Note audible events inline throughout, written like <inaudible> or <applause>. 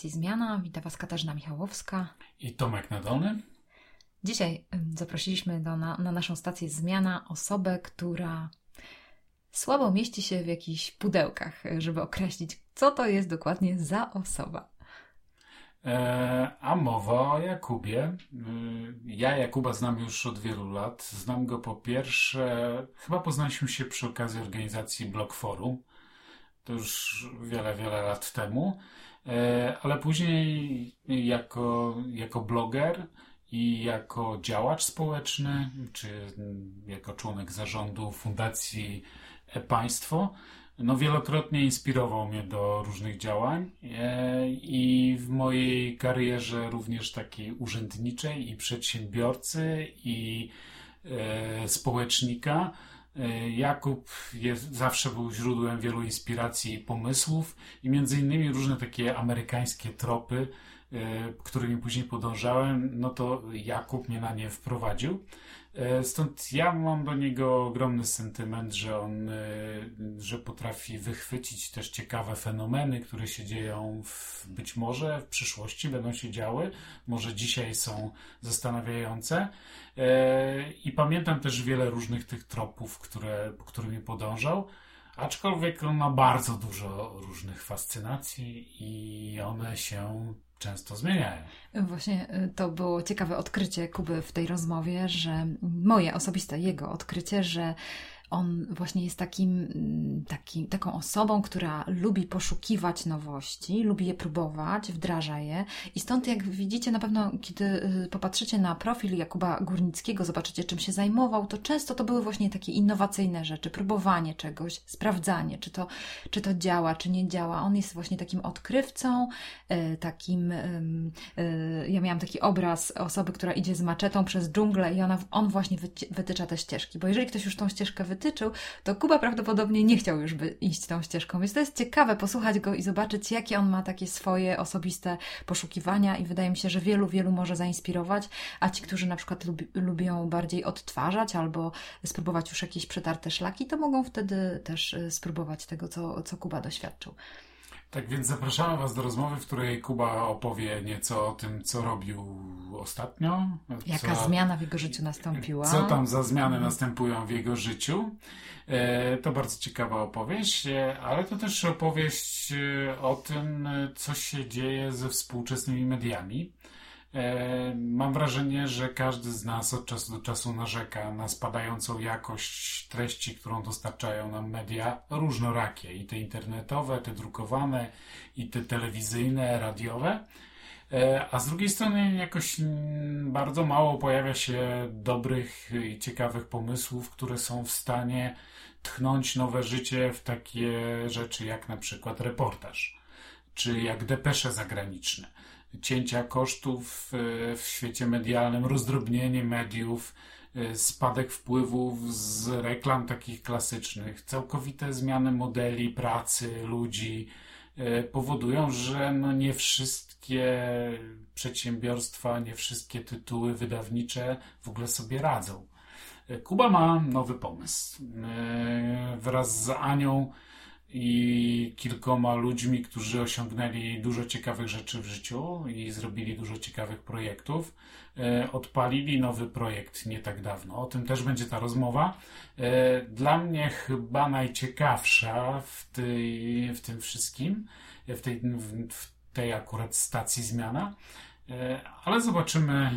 stacji Zmiana. Witam Was Katarzyna Michałowska. I Tomek Nadolny. Dzisiaj zaprosiliśmy do, na, na naszą stację Zmiana osobę, która słabo mieści się w jakichś pudełkach, żeby określić, co to jest dokładnie za osoba. E, a mowa o Jakubie. E, ja Jakuba znam już od wielu lat. Znam go po pierwsze, chyba poznaliśmy się przy okazji organizacji Blog Forum. To już wiele, wiele lat temu. E, ale później jako, jako bloger i jako działacz społeczny, czy jako członek zarządu Fundacji E-Państwo, no wielokrotnie inspirował mnie do różnych działań e, i w mojej karierze również takiej urzędniczej i przedsiębiorcy i e, społecznika. E, Jakub jest, zawsze był źródłem wielu inspiracji i pomysłów i między innymi różne takie amerykańskie tropy, którymi później podążałem, no to Jakub mnie na nie wprowadził. E, stąd ja mam do niego ogromny sentyment, że on, e, że potrafi wychwycić też ciekawe fenomeny, które się dzieją w, być może w przyszłości będą się działy, może dzisiaj są zastanawiające. E, I pamiętam też wiele różnych tych tropów, które, którymi podążał. Aczkolwiek on ma bardzo dużo różnych fascynacji i one się często zmieniają. Właśnie y, to było ciekawe odkrycie Kuby w tej rozmowie, że moje osobiste jego odkrycie, że on właśnie jest takim, mm, takim, taką osobą, która lubi poszukiwać nowości, lubi je próbować, wdraża je. I stąd, jak widzicie, na pewno, kiedy y, popatrzycie na profil Jakuba Górnickiego, zobaczycie, czym się zajmował, to często to były właśnie takie innowacyjne rzeczy, próbowanie czegoś, sprawdzanie, czy to, czy to działa, czy nie działa. On jest właśnie takim odkrywcą, y, takim. Y, ja miałam taki obraz osoby, która idzie z maczetą przez dżunglę i ona, on właśnie wytycza te ścieżki, bo jeżeli ktoś już tą ścieżkę wytycza, to Kuba prawdopodobnie nie chciał już by iść tą ścieżką. Więc to jest ciekawe posłuchać go i zobaczyć, jakie on ma takie swoje osobiste poszukiwania i wydaje mi się, że wielu, wielu może zainspirować, a ci, którzy na przykład lubi, lubią bardziej odtwarzać albo spróbować już jakieś przetarte szlaki, to mogą wtedy też y, spróbować tego, co, co Kuba doświadczył. Tak więc zapraszamy Was do rozmowy, w której Kuba opowie nieco o tym, co robił ostatnio. Jaka co, zmiana w jego życiu nastąpiła. Co tam za zmiany następują w jego życiu. E, to bardzo ciekawa opowieść, e, ale to też opowieść e, o tym, co się dzieje ze współczesnymi mediami. E, mam wrażenie, że każdy z nas od czasu do czasu narzeka na spadającą jakość treści, którą dostarczają nam media różnorakie. I te internetowe, te drukowane, i te telewizyjne, radiowe. E, a z drugiej strony jakoś bardzo mało pojawia się dobrych i ciekawych pomysłów, które są w stanie tchnąć nowe życie w takie rzeczy jak na przykład reportaż, czy jak depesze zagraniczne cięcia kosztów e, w świecie medialnym, rozdrobnienie mediów, e, spadek wpływów z reklam takich klasycznych, całkowite zmiany modeli pracy ludzi e, powodują, że no nie wszystkie przedsiębiorstwa, nie wszystkie tytuły wydawnicze w ogóle sobie radzą. Kuba ma nowy pomysł. Wraz z Anią i kilkoma ludźmi, którzy osiągnęli dużo ciekawych rzeczy w życiu i zrobili dużo ciekawych projektów. E, odpalili nowy projekt nie tak dawno. O tym też będzie ta rozmowa. E, dla mnie chyba najciekawsza w, tej, w tym wszystkim, w tej, w tej akurat stacji zmiana. E, ale zobaczymy,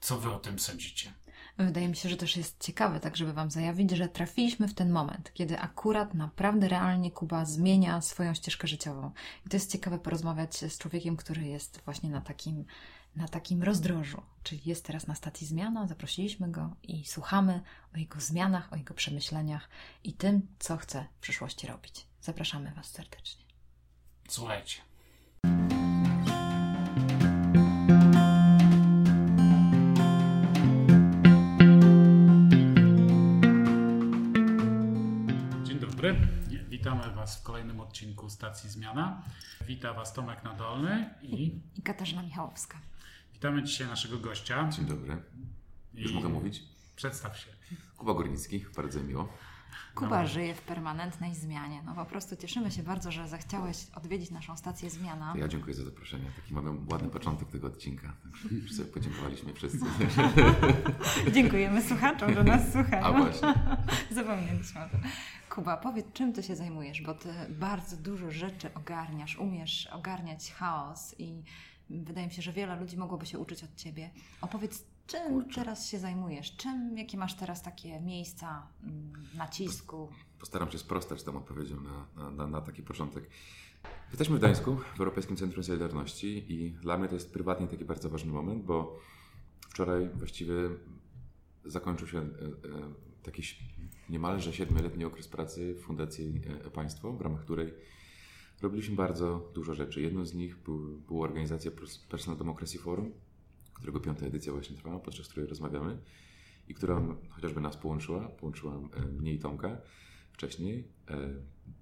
co wy o tym sądzicie. Wydaje mi się, że też jest ciekawe, tak żeby Wam zajawić, że trafiliśmy w ten moment, kiedy akurat naprawdę realnie Kuba zmienia swoją ścieżkę życiową. I to jest ciekawe porozmawiać z człowiekiem, który jest właśnie na takim, na takim rozdrożu. Czyli jest teraz na stacji zmiana, zaprosiliśmy go i słuchamy o jego zmianach, o jego przemyśleniach i tym, co chce w przyszłości robić. Zapraszamy Was serdecznie. Słuchajcie. Witamy Was w kolejnym odcinku Stacji Zmiana. Witam Was Tomek Nadolny i... I Katarzyna Michałowska. Witamy dzisiaj naszego gościa. Dzień dobry. Już I... mogę mówić? Przedstaw się. Kuba Górnicki, bardzo miło. Kuba no. żyje w permanentnej zmianie. No po prostu cieszymy się bardzo, że zechciałeś odwiedzić naszą stację Zmiana. Ja dziękuję za zaproszenie. Taki mamy ładny początek tego odcinka. Już sobie podziękowaliśmy wszyscy. <laughs> Dziękujemy słuchaczom, że nas słuchają. A właśnie. <laughs> Zapomnieliśmy o tym. Kuba, powiedz, czym Ty się zajmujesz, bo Ty bardzo dużo rzeczy ogarniasz, umiesz ogarniać chaos i wydaje mi się, że wiele ludzi mogłoby się uczyć od Ciebie. Opowiedz, Czym Kurczę. teraz się zajmujesz? Czym, jakie masz teraz takie miejsca mm, nacisku? Postaram się sprostać tą odpowiedzią na, na, na taki początek. Jesteśmy w Gdańsku, w Europejskim Centrum Solidarności i dla mnie to jest prywatnie taki bardzo ważny moment, bo wczoraj właściwie zakończył się e, e, taki niemalże siedmioletni okres pracy w Fundacji e, Państwo, w ramach której robiliśmy bardzo dużo rzeczy. Jedną z nich był, była organizacja Personal Democracy Forum, którego piąta edycja właśnie trwała, podczas której rozmawiamy i która chociażby nas połączyła, połączyła e, mnie i Tomka wcześniej. E,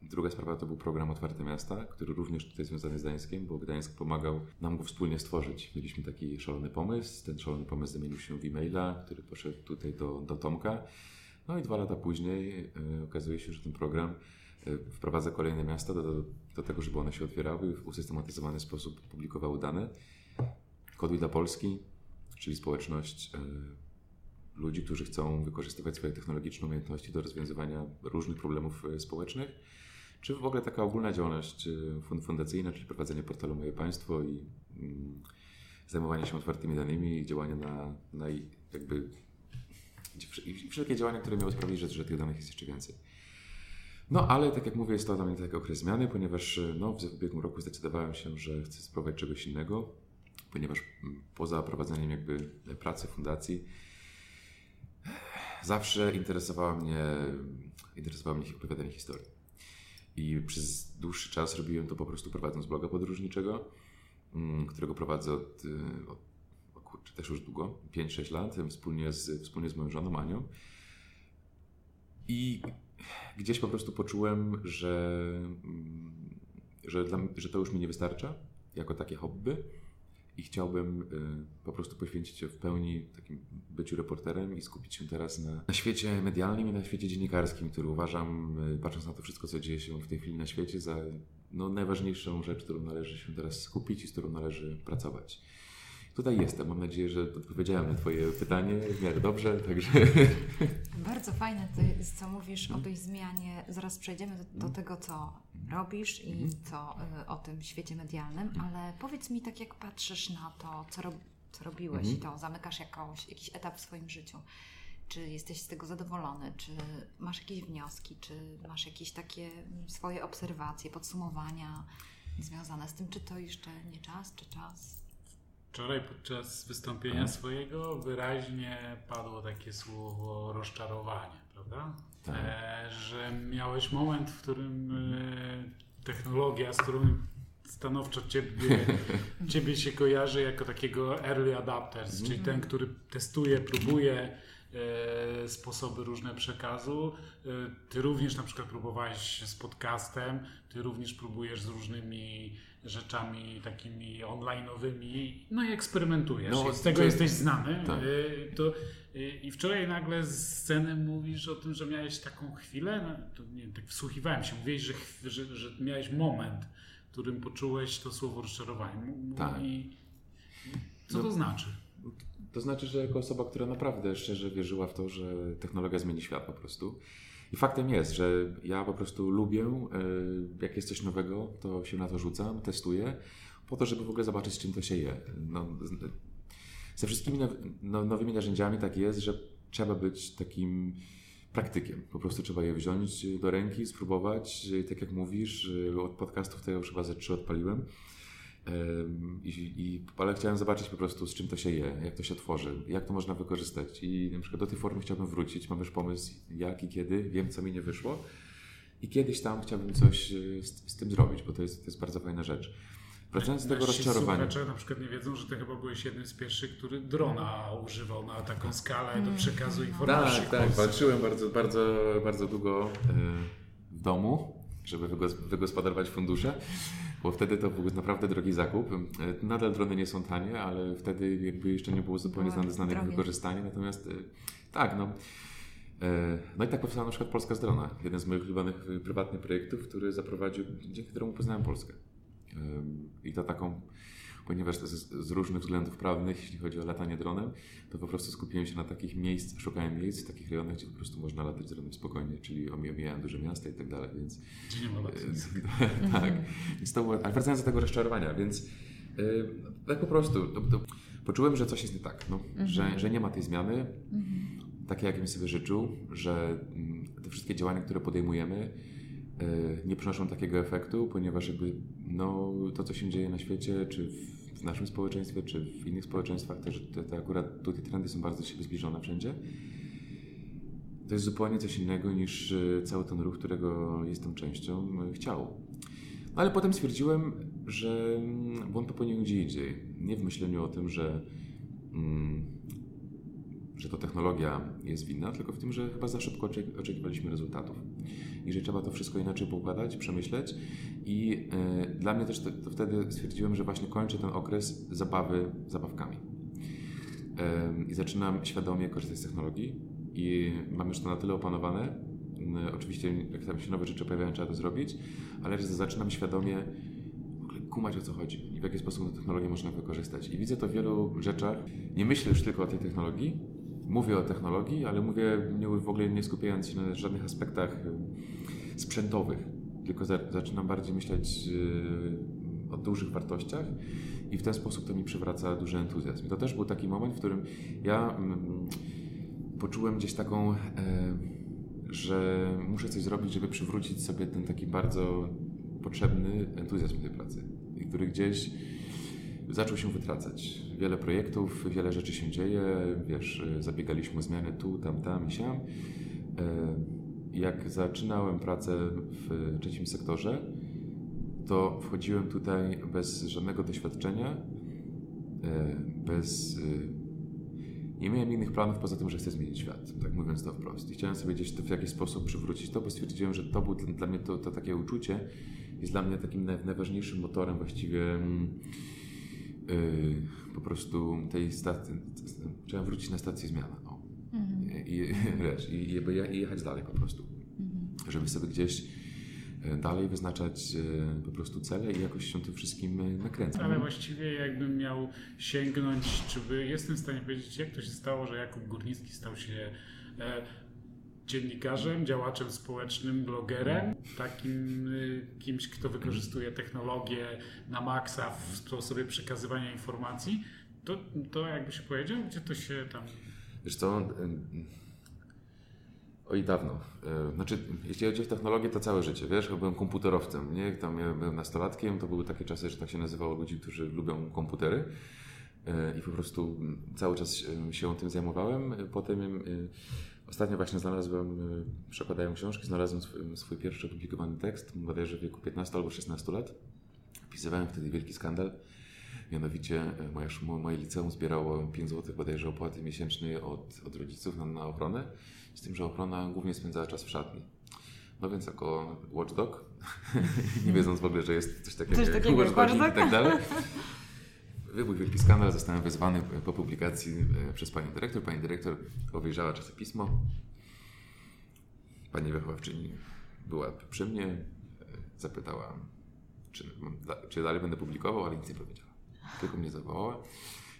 druga sprawa to był program Otwarte Miasta, który również tutaj związany z Gdańskiem, bo Gdańsk pomagał nam go wspólnie stworzyć. Mieliśmy taki szalony pomysł, ten szalony pomysł zamienił się w e-maila, który poszedł tutaj do, do Tomka. No i dwa lata później y, okazuje się, że ten program wprowadza kolejne miasta do, do, do, tego, żeby one się otwierały i w usystematyzowany sposób publikowały dane. Koduj dla Polski, czyli społeczność e, ludzi, którzy chcą wykorzystywać swoje technologiczne umiejętności do rozwiązywania różnych problemów e, społecznych, czy w ogóle taka ogólna działalność e, fundacyjna, czyli prowadzenie portalu Moje Państwo i mm, zajmowanie się otwartymi danymi i działania na, na jakby i wszelkie działania, które miały sprawić, że, że tych danych jest jeszcze więcej. No ale tak jak mówię, jest to dla mnie taki okres zmiany, ponieważ no, w ubiegłym roku zdecydowałem się, że chcę spróbować czegoś innego ponieważ mm, poza prowadzeniem jakby pracy fundacji zawsze interesowała mnie, interesowało mnie opowiadanie historii. I przez dłuższy czas robiłem to po prostu prowadząc bloga podróżniczego, mm, którego prowadzę od, y, od kurczę, też już długo, 5-6 lat, wspólnie z, wspólnie z moją żoną Anią. I gdzieś po prostu poczułem, że, mm, że, dla, że to już mi nie wystarcza jako takie hobby i chciałbym y, po prostu poświęcić się w pełni takim byciu reporterem i skupić się teraz na, na świecie medialnym i na świecie dziennikarskim, który uważam, y, patrząc na to wszystko, co dzieje się w tej chwili na świecie, za no, najważniejszą rzecz, którą należy się teraz skupić i z którą należy pracować. Tutaj jestem. Mam nadzieję, że odpowiedziałem na Twoje pytanie w miarę dobrze. Także... <laughs> Bardzo fajne to jest, co mówisz o tej zmianie. Zaraz przejdziemy do, do mhm. tego, co robisz i mhm. co y, o tym świecie medialnym, mhm. ale powiedz mi tak, jak patrzysz na to, co, ro, co robiłeś i to zamykasz jakąś, jakiś etap w swoim życiu. Czy jesteś z tego zadowolony? Czy masz jakieś wnioski? Czy masz jakieś takie mm, swoje obserwacje, podsumowania związane z tym? Czy to jeszcze nie czas, czy czas? Wczoraj podczas wystąpienia hmm. swojego wyraźnie padło takie słowo rozczarowanie, prawda? Tak. E, że miałeś moment, w którym e, technologia, z którą stanowczo ciebie, <laughs> ciebie się kojarzy jako takiego early adapters, czyli mhm. ten, który testuje, próbuje sposoby różne przekazu. E, ty również na przykład próbowałeś z podcastem, ty również próbujesz z różnymi rzeczami takimi online'owymi, no i eksperymentujesz. No, I z tego czy... jesteś znany. Tak. Y, to, I wczoraj nagle z sceny mówisz o tym, że miałeś taką chwilę, no, to, nie, tak wsłuchiwałem się, mówiłeś, że, że, że miałeś moment, w którym poczułeś to słowo rozczarowanie. Tak. I co no, to znaczy? To znaczy, że jako osoba, która naprawdę szczerze wierzyła w to, że technologia zmieni świat po prostu, i faktem jest, że ja po prostu lubię, e, jak jest coś nowego, to się na to rzucam, testuję, po to, żeby w ogóle zobaczyć, z czym to się je. No, ze wszystkimi no, nowymi narzędziami tak jest, że trzeba być takim praktykiem. Po prostu trzeba je wziąć do ręki, spróbować. Tak jak mówisz, od podcastów to ja już chyba ze trzy odpaliłem. I, i, ale chciałem zobaczyć po prostu, z czym to się je, jak to się tworzy, jak to można wykorzystać. I na przykład do tej formy chciałbym wrócić. Mam już pomysł, jak i kiedy. Wiem, co mi nie wyszło. I kiedyś tam chciałbym coś e, z, z tym zrobić, bo to jest, to jest bardzo fajna rzecz. Wracając do tego rozczarowania. Słuchacze na przykład nie wiedzą, że ty chyba byłeś jednym z pierwszych, który drona używał na taką skalę do przekazu informacji. Tak, tak. Walczyłem bardzo, bardzo, bardzo długo e, w domu, żeby wygospodarować fundusze bo wtedy to był naprawdę drogi zakup. E, nadal drony nie są tanie, ale wtedy jakby jeszcze nie było zupełnie znane, znane ich wykorzystanie. Natomiast e, tak, no. No i tak powstała na przykład Polska Strona, jeden z moich ulubionych prywatnych projektów, który zaprowadził, dzięki któremu poznałem Polskę. I to taką ponieważ z, z, różnych względów prawnych, jeśli chodzi o latanie dronem, to po prostu skupiłem się na takich miejsc, szukałem miejsc w takich rejonach, gdzie po prostu można latać dronem spokojnie, czyli omijałem duże miasta i tak dalej, więc... Gdzie nie ma <laughs> Tak, więc to było, ale wracając do tego rozczarowania, więc yy, tak po prostu, to, to poczułem, że coś jest nie tak, no, mhm. że, że nie ma tej zmiany, mhm. takiej, jakim sobie życzył, że mm, te wszystkie działania, które podejmujemy, y, nie przynoszą takiego efektu, ponieważ jakby no, to, co się dzieje na świecie, czy w w naszym społeczeństwie, czy w innych społeczeństwach, też te, te akurat tutaj trendy są bardzo do siebie zbliżone wszędzie. To jest zupełnie coś innego niż e, cały ten ruch, którego jestem częścią, e, chciał. No ale potem stwierdziłem, że mm, błąd popełniłem gdzie indziej. Nie w myśleniu o tym, że, mm, że to technologia jest winna, tylko w tym, że chyba za szybko oczekiwaliśmy rezultatów i że trzeba to wszystko inaczej poukładać, przemyśleć. I y, dla mnie też to, to wtedy stwierdziłem, że właśnie kończę ten okres zabawy zabawkami. I zaczynam świadomie korzystać z technologii i mam już to na tyle opanowane. Y, oczywiście, jak tam się nowe rzeczy pojawiają, trzeba to zrobić, ale zaczynam świadomie kumać o co chodzi i w jaki sposób tę technologię można wykorzystać. I widzę to w wielu rzeczach. Nie myślę już tylko o tej technologii, mówię o technologii, ale mówię w ogóle nie skupiając się na żadnych aspektach y, sprzętowych, tylko za, zaczynam bardziej myśleć y, o dużych wartościach i w ten sposób to mi przywraca duży entuzjazm. I to też był taki moment, w którym ja mm, poczułem gdzieś taką, e, że muszę coś zrobić, żeby przywrócić sobie ten taki bardzo potrzebny entuzjazm tej pracy, który gdzieś zaczął się wytracać. Wiele projektów, wiele rzeczy się dzieje, wiesz, zabiegaliśmy o zmiany tu, tam, tam i siam. E, jak zaczynałem pracę w trzecim sektorze, to wchodziłem tutaj bez żadnego doświadczenia, e, bez... Nie miałem innych planów poza tym, że chcę zmienić świat, tak mówiąc to wprost. I chciałem sobie gdzieś to w jakiś sposób przywrócić to, bo stwierdziłem, że to był dla mnie to, to takie uczucie, jest dla mnie takim najważniejszym motorem właściwie Y, po prostu tej stacji, trzeba wrócić na stację zmiana. O. Mhm. I, <laughs> wiesz, i, i, jechać dalej po prostu. Mhm. Żeby sobie gdzieś y, dalej wyznaczać y, po prostu cele i jakoś się tym wszystkim nakręcać. Ale właściwie jakbym miał sięgnąć, czy by, jestem w stanie powiedzieć, jak to się stało, że Jakub Górnicki stał się e, dziennikarzem, działaczem społecznym, blogerem, takim y, kimś, kto wykorzystuje technologię na maksa w sposobie przekazywania informacji, to, to jakby się powiedział, gdzie to się tam... Wiesz co, oj dawno. E, znaczy, jeśli chodzi o technologię, to całe życie, wiesz, byłem komputerowcem, nie? Tam ja byłem nastolatkiem, to były takie czasy, że tak się nazywało ludzi, którzy lubią komputery e, i po prostu cały czas się tym zajmowałem. Potem Ostatnio właśnie znalazłem, y, przekładając książki, znalazłem swój, swój pierwszy opublikowany tekst, bodajże w wieku 15 albo 16 lat. Pisywałem wtedy wielki skandal. Mianowicie y, moje, moje liceum zbierało 5 zł bodajże opłaty miesięcznej od, od rodziców na, na ochronę, z tym, że ochrona głównie spędzała czas w szatni. No więc jako watchdog, <laughs> nie wiedząc w ogóle, że jest coś takiego, coś takiego jak watchdog i tak dalej, <laughs> Wybuchł wielki skandal, zostałem wezwany po publikacji e, przez panią dyrektor. Pani dyrektor obejrzała czasopismo. Pani wychowawczyni była przy mnie, e, zapytała, czy, czy dalej będę publikował, ale nic nie powiedziała. Tylko mnie zawołała.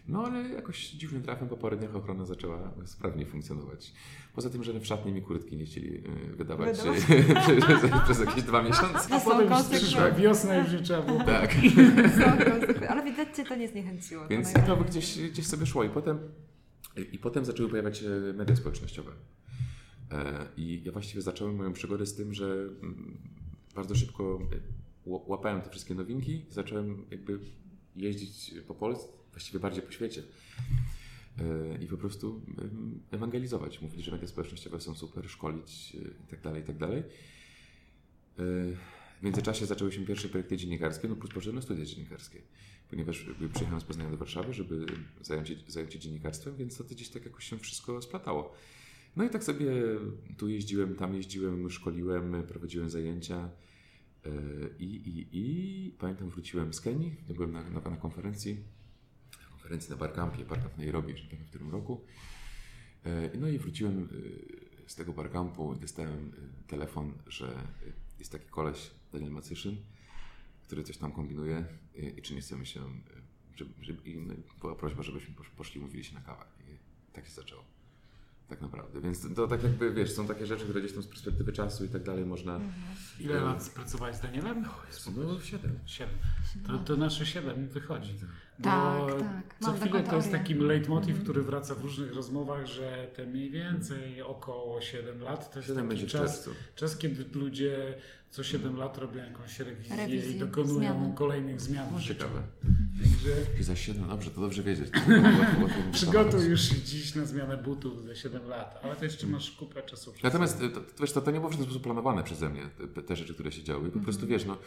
No ale jakoś dziwnym trafem po paru dniach ochrona zaczęła sprawnie funkcjonować. Poza tym, że w szatni mi kurtki nie chcieli y, wydawać, <laughs> przez, przez jakieś dwa miesiące. A potem przyszła wiosna i już trzeba było. <laughs> Tak. <laughs> ale widać Cię to nie zniechęciło. Więc to, to gdzieś, gdzieś sobie szło i potem, i potem zaczęły pojawiać się media społecznościowe. E, I ja właściwie zacząłem moją przygodę z tym, że mm, bardzo szybko łapałem te wszystkie nowinki, zacząłem jakby jeździć po Polsce, właściwie bardziej po świecie e, i po prostu ewangelizować, mówić, że media społecznościowe są super, szkolić itd., e, itd. Tak tak e, w międzyczasie zaczęły się pierwsze projekty dziennikarskie, no plus poszedłem studia dziennikarskie, ponieważ przyjechałem z Poznania do Warszawy, żeby zająć się, zająć się dziennikarstwem, więc to gdzieś tak jakoś się wszystko splatało. No i tak sobie tu jeździłem, tam jeździłem, szkoliłem, prowadziłem zajęcia i, i, i pamiętam wróciłem z Kenii, byłem na, na, na konferencji konferencji na Barcampie, Barcamp Nairobi, że tak w tym roku. E, no i wróciłem z tego barcampu dostałem telefon, że jest taki koleś, Daniel Macyszyn, który coś tam kombinuje i czy nie chcemy się, żeby, żeby, i no, była prośba, żebyśmy poszli, mówili się na kawę. I tak się zaczęło tak naprawdę. Więc to, to, tak jakby, wiesz, są takie rzeczy, które gdzieś tam z perspektywy czasu i tak dalej można... Mhm. Ile lat pracowałeś z Danielem? No, siedem. Siedem. To, to nasze siedem wychodzi. Tak, Bo tak. Co chwilę to jest taki leitmotiv, mhm. który wraca w różnych rozmowach, że te mniej więcej około 7 lat to jest taki czas, czas, kiedy ludzie co 7 lat robią jakąś rewizję, rewizję i dokonują zmiany. kolejnych zmian w życiu. Ciekawe. I za 7, dobrze, to dobrze wiedzieć. <laughs> Przygotuj już dziś na zmianę butów za 7 lat, ale to jeszcze masz kupę czasu. Natomiast to, to, wiesz, to, to nie było w żaden sposób planowane przeze mnie, te, te rzeczy, które się działy. Po mm -hmm. prostu wiesz, no,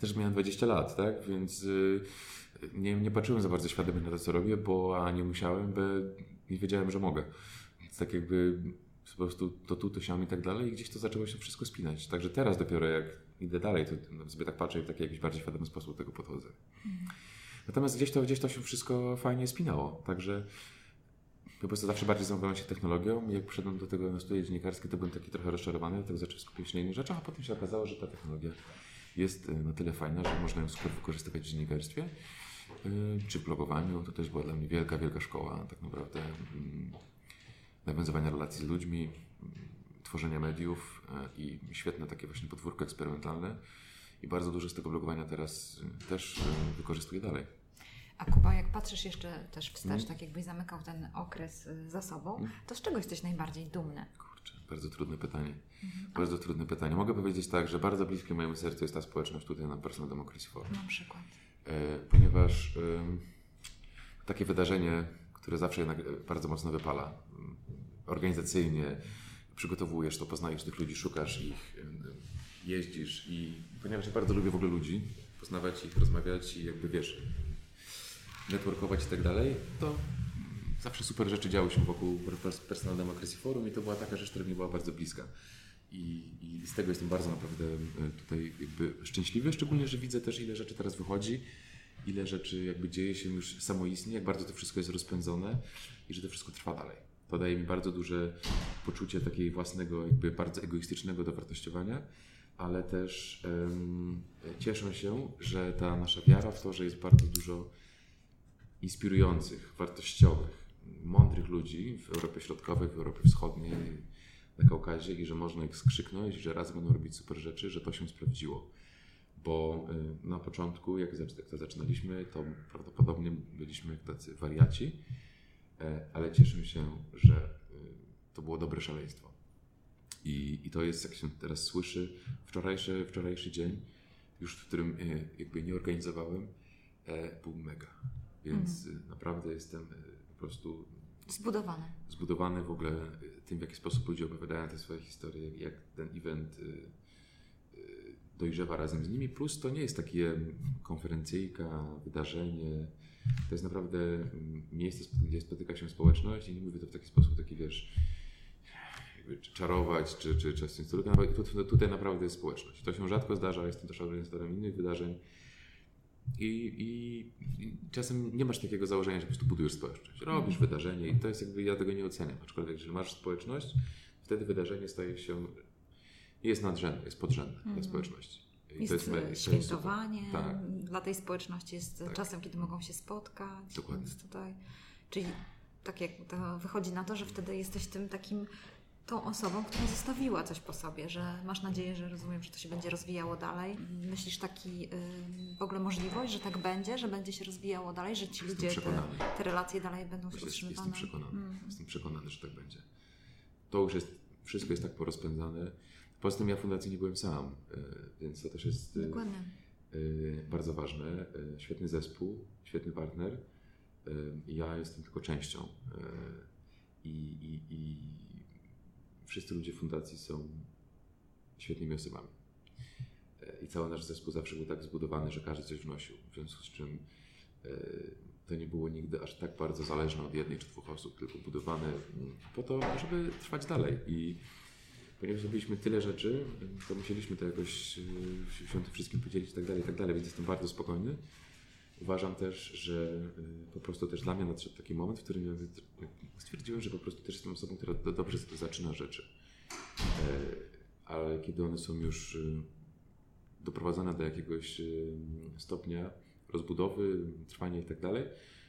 też miałem 20 lat, tak? Więc y, nie, nie patrzyłem za bardzo świadomie na to, co robię, bo a nie musiałem, bo nie wiedziałem, że mogę. Więc tak jakby po prostu to tu, to siam i tak dalej i gdzieś to zaczęło się wszystko spinać. Także teraz dopiero jak idę dalej, to sobie tak patrzę i w taki jakiś bardziej świadomy sposób do tego podchodzę. Mm. Natomiast gdzieś to, gdzieś to się wszystko fajnie spinało. Także po prostu zawsze bardziej zajmowałem się technologią. Jak przyszedłem do tego na studia dziennikarskie, to byłem taki trochę rozczarowany, dlatego zacząłem skupiać się na innych rzeczach, a potem się okazało, że ta technologia jest e, na tyle fajna, że można ją super wykorzystywać w dziennikarstwie czy w blogowaniu. To też była dla mnie wielka, wielka szkoła tak naprawdę mm, nawiązywania relacji z ludźmi, mm, tworzenia mediów e, i świetne takie właśnie podwórko eksperymentalne. I bardzo dużo z tego blogowania teraz też wykorzystuję dalej. A Kuba, jak patrzysz jeszcze też wstecz, mm. tak jakbyś zamykał ten okres y, za sobą, mm. to z czego jesteś najbardziej dumny? Kurczę, bardzo trudne pytanie. Mm. Bardzo trudne pytanie. Mogę powiedzieć tak, że bardzo bliskie mojemu sercu jest ta społeczność tutaj na Personal Democracy Forum. Na przykład. E, ponieważ takie wydarzenie, które zawsze jednak e, bardzo mocno wypala, mm, organizacyjnie przygotowujesz to, poznajesz tych ludzi, szukasz ich, jeździsz i ponieważ ja bardzo lubię w ogóle ludzi, poznawać ich, rozmawiać i jakby wiesz, networkować i tak dalej, to zawsze super rzeczy działy się wokół Personal Democracy Forum i to była taka rzecz, która mi była bardzo bliska. I, I, z tego jestem bardzo naprawdę e, tutaj jakby szczęśliwy, szczególnie, że widzę też ile rzeczy teraz wychodzi, ile rzeczy jakby dzieje się już samoistnie, jak bardzo to wszystko jest rozpędzone i że to wszystko trwa dalej. To daje mi bardzo duże poczucie takiego własnego, jakby bardzo egoistycznego dowartościowania, ale też um, cieszę się, że ta nasza wiara w to, że jest bardzo dużo inspirujących, wartościowych, mądrych ludzi w Europie Środkowej, w Europie Wschodniej, na Kaukazie i że można ich skrzyknąć, że razem będą robić super rzeczy, że to się sprawdziło. Bo y, na początku, jak to zaczynaliśmy, to prawdopodobnie byliśmy tacy wariaci, e, ale cieszę się, że y, to było dobre szaleństwo. I, I to jest, jak się teraz słyszy, wczorajszy, wczorajszy dzień, już w którym y, jakby nie organizowałem, e, był mega. Więc mhm. naprawdę jestem po prostu zbudowany. Zbudowany w ogóle tym, w jaki sposób ludzie opowiadają te swoje historie, jak ten event dojrzewa razem z nimi. Plus to nie jest takie konferencyjka, wydarzenie. To jest naprawdę miejsce, gdzie spotyka się społeczność i nie mówię to w taki sposób, taki wiesz, czarować czy, czy, czy coś w Tutaj naprawdę jest społeczność. To się rzadko zdarza, jestem też organizatorem innych wydarzeń i, i, I, czasem nie masz takiego założenia, że po prostu budujesz społeczność. Robisz mm. wydarzenie i to jest jakby, ja tego nie oceniam. Aczkolwiek, jeżeli masz społeczność, wtedy wydarzenie staje się, jest nadrzędne, jest podrzędne mm. dla mhm. społeczności. I jest, to jest świętowanie tak. dla tej społeczności, jest tak. czasem, kiedy mogą się spotkać. Dokładnie. Tutaj, czyli tak jak to wychodzi na to, że wtedy jesteś tym takim tą osobą, która zostawiła coś po sobie, że masz nadzieję, że rozumiem, że to się będzie rozwijało dalej. Myślisz taki w ogóle możliwość, że tak będzie, że będzie się rozwijało dalej, że ci ludzie, te, te, relacje dalej będą się utrzymywane? Jestem przekonany, mm. jestem przekonany, że tak będzie. To już jest, wszystko jest tak porozpędzane. Poza tym ja w fundacji nie byłem sam, y, więc to też jest y, y, bardzo ważne. Świetny zespół, świetny partner. Ja jestem tylko częścią. I, i, i wszyscy ludzie fundacji są świetnymi osobami. E, I cały nasz zespół zawsze był tak zbudowany, że każdy coś wnosił. W związku z czym e, to nie było nigdy aż tak bardzo zależne od jednej czy dwóch osób, tylko budowane mm, po to, żeby trwać dalej. I ponieważ zrobiliśmy tyle rzeczy, to musieliśmy to jakoś się tym wszystkim podzielić i tak dalej, i tak dalej, więc jestem bardzo spokojny. Uważam też, że e, po prostu też dla mnie nadszedł taki moment, w którym ja stwierdziłem, że po prostu też jestem osobą, która dobrze zaczyna rzeczy. ale kiedy one są już doprowadzone do jakiegoś stopnia rozbudowy, trwania i tak dalej,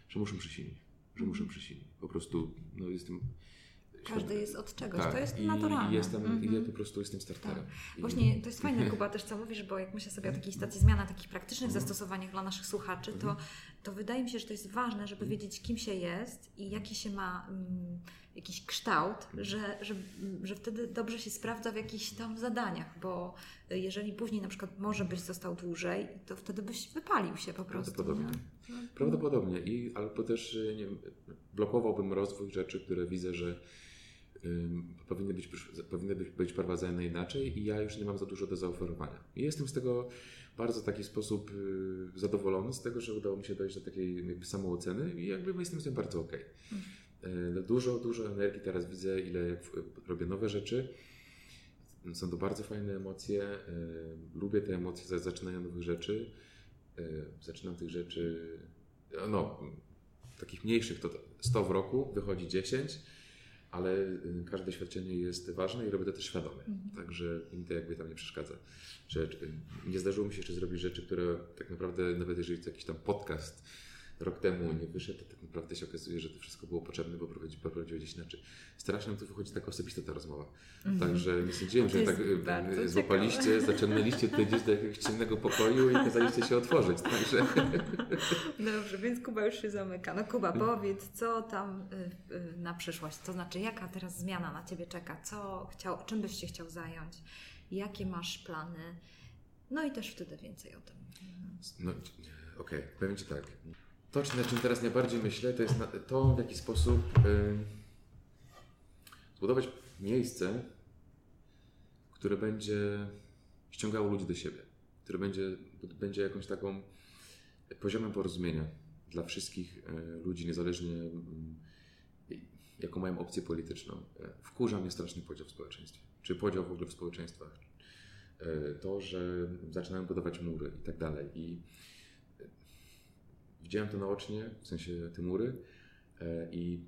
że muszą przysilić. Że muszą mhm. przysilić. Po prostu no, jestem każdy jest od czegoś, tak, to jest naturalne. I jestem, mm-hmm. ja po prostu jestem starterem. Tak. Właśnie to jest fajne, Kuba, też co mówisz, bo jak myślę sobie o takiej stacji zmiany, takich praktycznych mm. zastosowaniach dla naszych słuchaczy, to, mhm. to wydaje mi się, że to jest ważne, żeby mhm. wiedzieć, kim się jest i jaki się ma um, jakiś kształt, że, że, że wtedy dobrze się sprawdza w jakichś tam zadaniach, bo jeżeli później na przykład może byś został dłużej, to wtedy byś wypalił się po prostu. Prawdopodobnie. Nie? Prawdopodobnie. I, albo też nie wiem, blokowałbym rozwój rzeczy, które widzę, że powinny być, powinny być, prowadzone inaczej i ja już nie mam za dużo do zaoferowania. I jestem z tego bardzo taki sposób y, zadowolony z tego, że udało mi się dojść do takiej jakby samooceny i jakby jestem z tym bardzo okej. Okay. Mhm. Dużo, dużo energii teraz widzę, ile robię nowe rzeczy. Są to bardzo fajne emocje. Lubię te emocje zaczynania nowych rzeczy. Zaczynam tych rzeczy, no, takich mniejszych to 100 w roku, wychodzi 10 ale y, każde doświadczenie jest ważne i robię to też świadomie. Mhm. Także mi to jakby tam nie przeszkadza. Że, y, nie zdarzyło mi się jeszcze zrobić rzeczy, które tak naprawdę, nawet jeżeli to jakiś tam podcast rok temu nie wyszedł, to tak naprawdę się okazuje, że to wszystko było potrzebne, bo prowadziło gdzieś inaczej. Strasznie tu wychodzi tak osobista ta rozmowa. Mm -hmm. Także nie sądziłem, że tak y, złapaliście, zaciągnęliście tutaj gdzieś do jakiegoś ciemnego pokoju i kazaliście się otworzyć. Także... <laughs> Dobrze, więc Kuba już się zamyka. No Kuba, powiedz, co tam y, y, na przyszłość, to znaczy jaka teraz zmiana na Ciebie czeka, co chciał, czym byś się chciał zająć, jakie masz plany, no i też wtedy więcej o tym. No, Okej, okay. powiem Ci tak. To, na czym teraz najbardziej myślę, to jest to, w jaki sposób yy, zbudować miejsce, które będzie ściągało ludzi do siebie, które będzie, będzie jakąś taką poziomem porozumienia dla wszystkich y, ludzi, niezależnie y, jaką mają opcję polityczną. Wkurza mnie straszny podział w społeczeństwie, czy podział w ogóle w społeczeństwach. To, że zaczynają budować mury i tak dalej. I Widziałem to naocznie, w sensie te mury e, i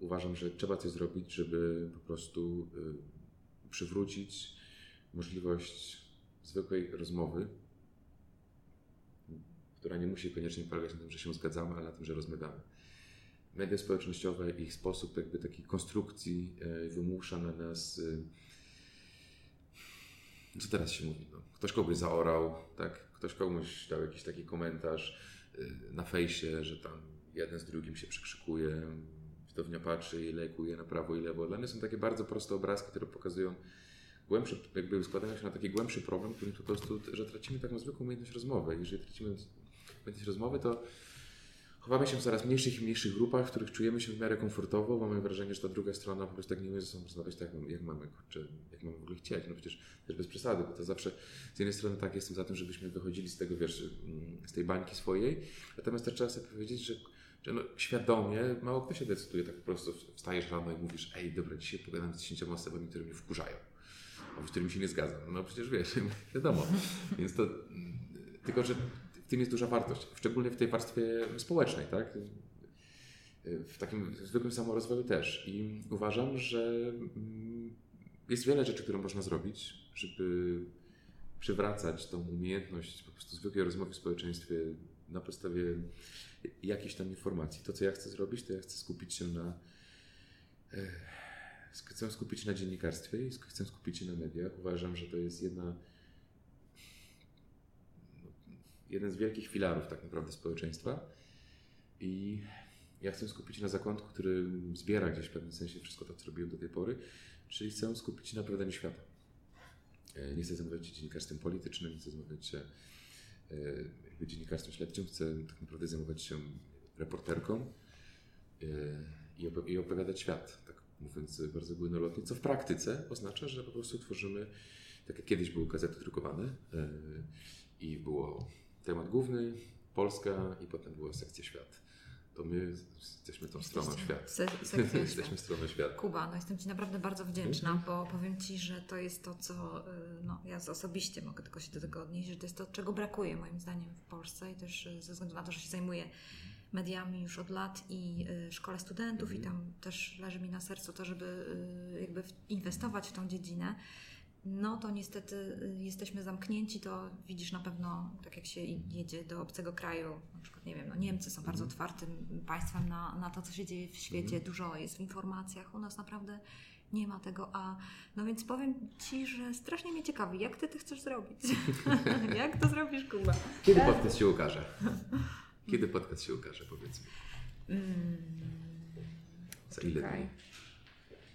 uważam, że trzeba coś zrobić, żeby po prostu e, przywrócić możliwość zwykłej rozmowy, która nie musi koniecznie polegać na tym, że się zgadzamy, ale na tym, że rozmawiamy. Media społecznościowe, ich sposób jakby takiej konstrukcji e, wymusza na nas co teraz się mówi? No, ktoś kogoś zaorał, tak? ktoś komuś dał jakiś taki komentarz, na fejsie, że tam jeden z drugim się przekrzykuje, widownia patrzy i lejkuje na prawo i lewo. Dla mnie są takie bardzo proste obrazki, które pokazują głębszy, jakby składają się na taki głębszy problem, który po prostu, że tracimy taką zwykłą umiejętność rozmowy. Jeżeli tracimy umiejętność rozmowy, to chowamy się w coraz mniejszych i mniejszych grupach, w których czujemy się w miarę komfortowo, mamy wrażenie, że ta druga strona po prostu tak nie umie ze sobą rozmawiać tak, jak mamy, kurczę, jak mamy w ogóle chcieć. No przecież też bez przesady, bo to zawsze z jednej strony tak jestem za tym, żebyśmy wychodzili z tego, wiesz, mm, z tej bańki swojej, natomiast też trzeba sobie powiedzieć, że że no, świadomie mało kto się decyduje, tak po prostu wstajesz rano i mówisz, ej, dobra, dzisiaj pogadam z dziesięcioma osobami, które mnie wkurzają, albo z którymi się nie zgadzam. No przecież wiesz, <laughs> wiadomo. Więc to, mm, tylko że tym jest duża wartość, szczególnie w tej warstwie społecznej, tak? W takim zwykłym samorozwoju też. I uważam, że mm, jest wiele rzeczy, które można zrobić, żeby przywracać tą umiejętność po prostu zwykłej rozmowy w społeczeństwie na podstawie jakichś tam informacji. To, co ja chcę zrobić, to ja chcę skupić się na e, chcę skupić się na dziennikarstwie i chcę skupić się na mediach. Uważam, że to jest jedna jeden z wielkich filarów tak naprawdę społeczeństwa. I ja chcę skupić się na zakątku, który zbiera gdzieś w pewnym sensie wszystko to, co robiłem do tej pory, czyli chcę skupić się na prowadzeniu świata. E, nie chcę zajmować się dziennikarstwem politycznym, nie chcę zajmować się e, dziennikarstwem śledczym, chcę tak naprawdę zajmować się reporterką e, i opowiadać świat, tak mówiąc bardzo górnolotnie, co w praktyce oznacza, że po prostu tworzymy, tak jak kiedyś były gazety drukowane i było temat główny, Polska i potem była sekcja świat. To my jesteśmy tą stroną świat. Se, <laughs> jesteśmy stroną świat. Kuba, no jestem Ci naprawdę bardzo wdzięczna, mm -hmm. bo powiem Ci, że to jest to, co y, no, ja osobiście mogę tylko się do tego odnieść, że to jest to, czego brakuje moim zdaniem w Polsce i też y, ze względu na to, że się zajmuję mediami już od lat i y, szkole studentów i tam też leży mi na sercu to, żeby jakby inwestować w tą dziedzinę. No to niestety y, jesteśmy zamknięci, to widzisz na pewno, tak jak się jedzie do obcego kraju, na przykład, nie wiem, no Niemcy są bardzo otwartym państwem na, na to, co się dzieje w świecie, dużo jest w informacjach, u nas naprawdę nie ma tego, a no więc powiem Ci, że strasznie mnie ciekawi, jak Ty to chcesz zrobić? <laughs> <laughs> jak to zrobisz, Kuba? Kiedy podcast się ukaże? <laughs> Kiedy podcast się ukaże, powiedz mi? Mm, Za ile dni?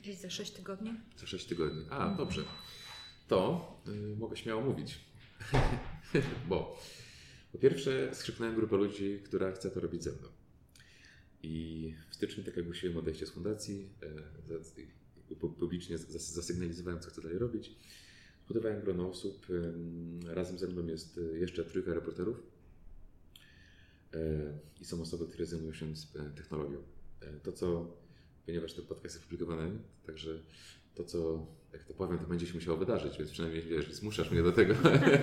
Gdzieś za 6 tygodni? Za 6 tygodni. A, dobrze. To y, mogę śmiało mówić. <laughs> Bo po pierwsze skrzyknąłem grupę ludzi, która chce to robić ze mną. I w styczniu, tak jak ogłosiłem odejście z fundacji, pu- publicznie zas- zasygnalizowałem, co chcę dalej robić. Zbudowałem grono osób. Razem ze mną jest y, jeszcze trójka reporterów. E, I są osoby, które zajmują się technologią. To, co, ponieważ ten podcast jest publikowany, także to, co, jak to powiem, to będzie się musiało wydarzyć, więc przynajmniej wiesz, zmuszasz mnie do tego,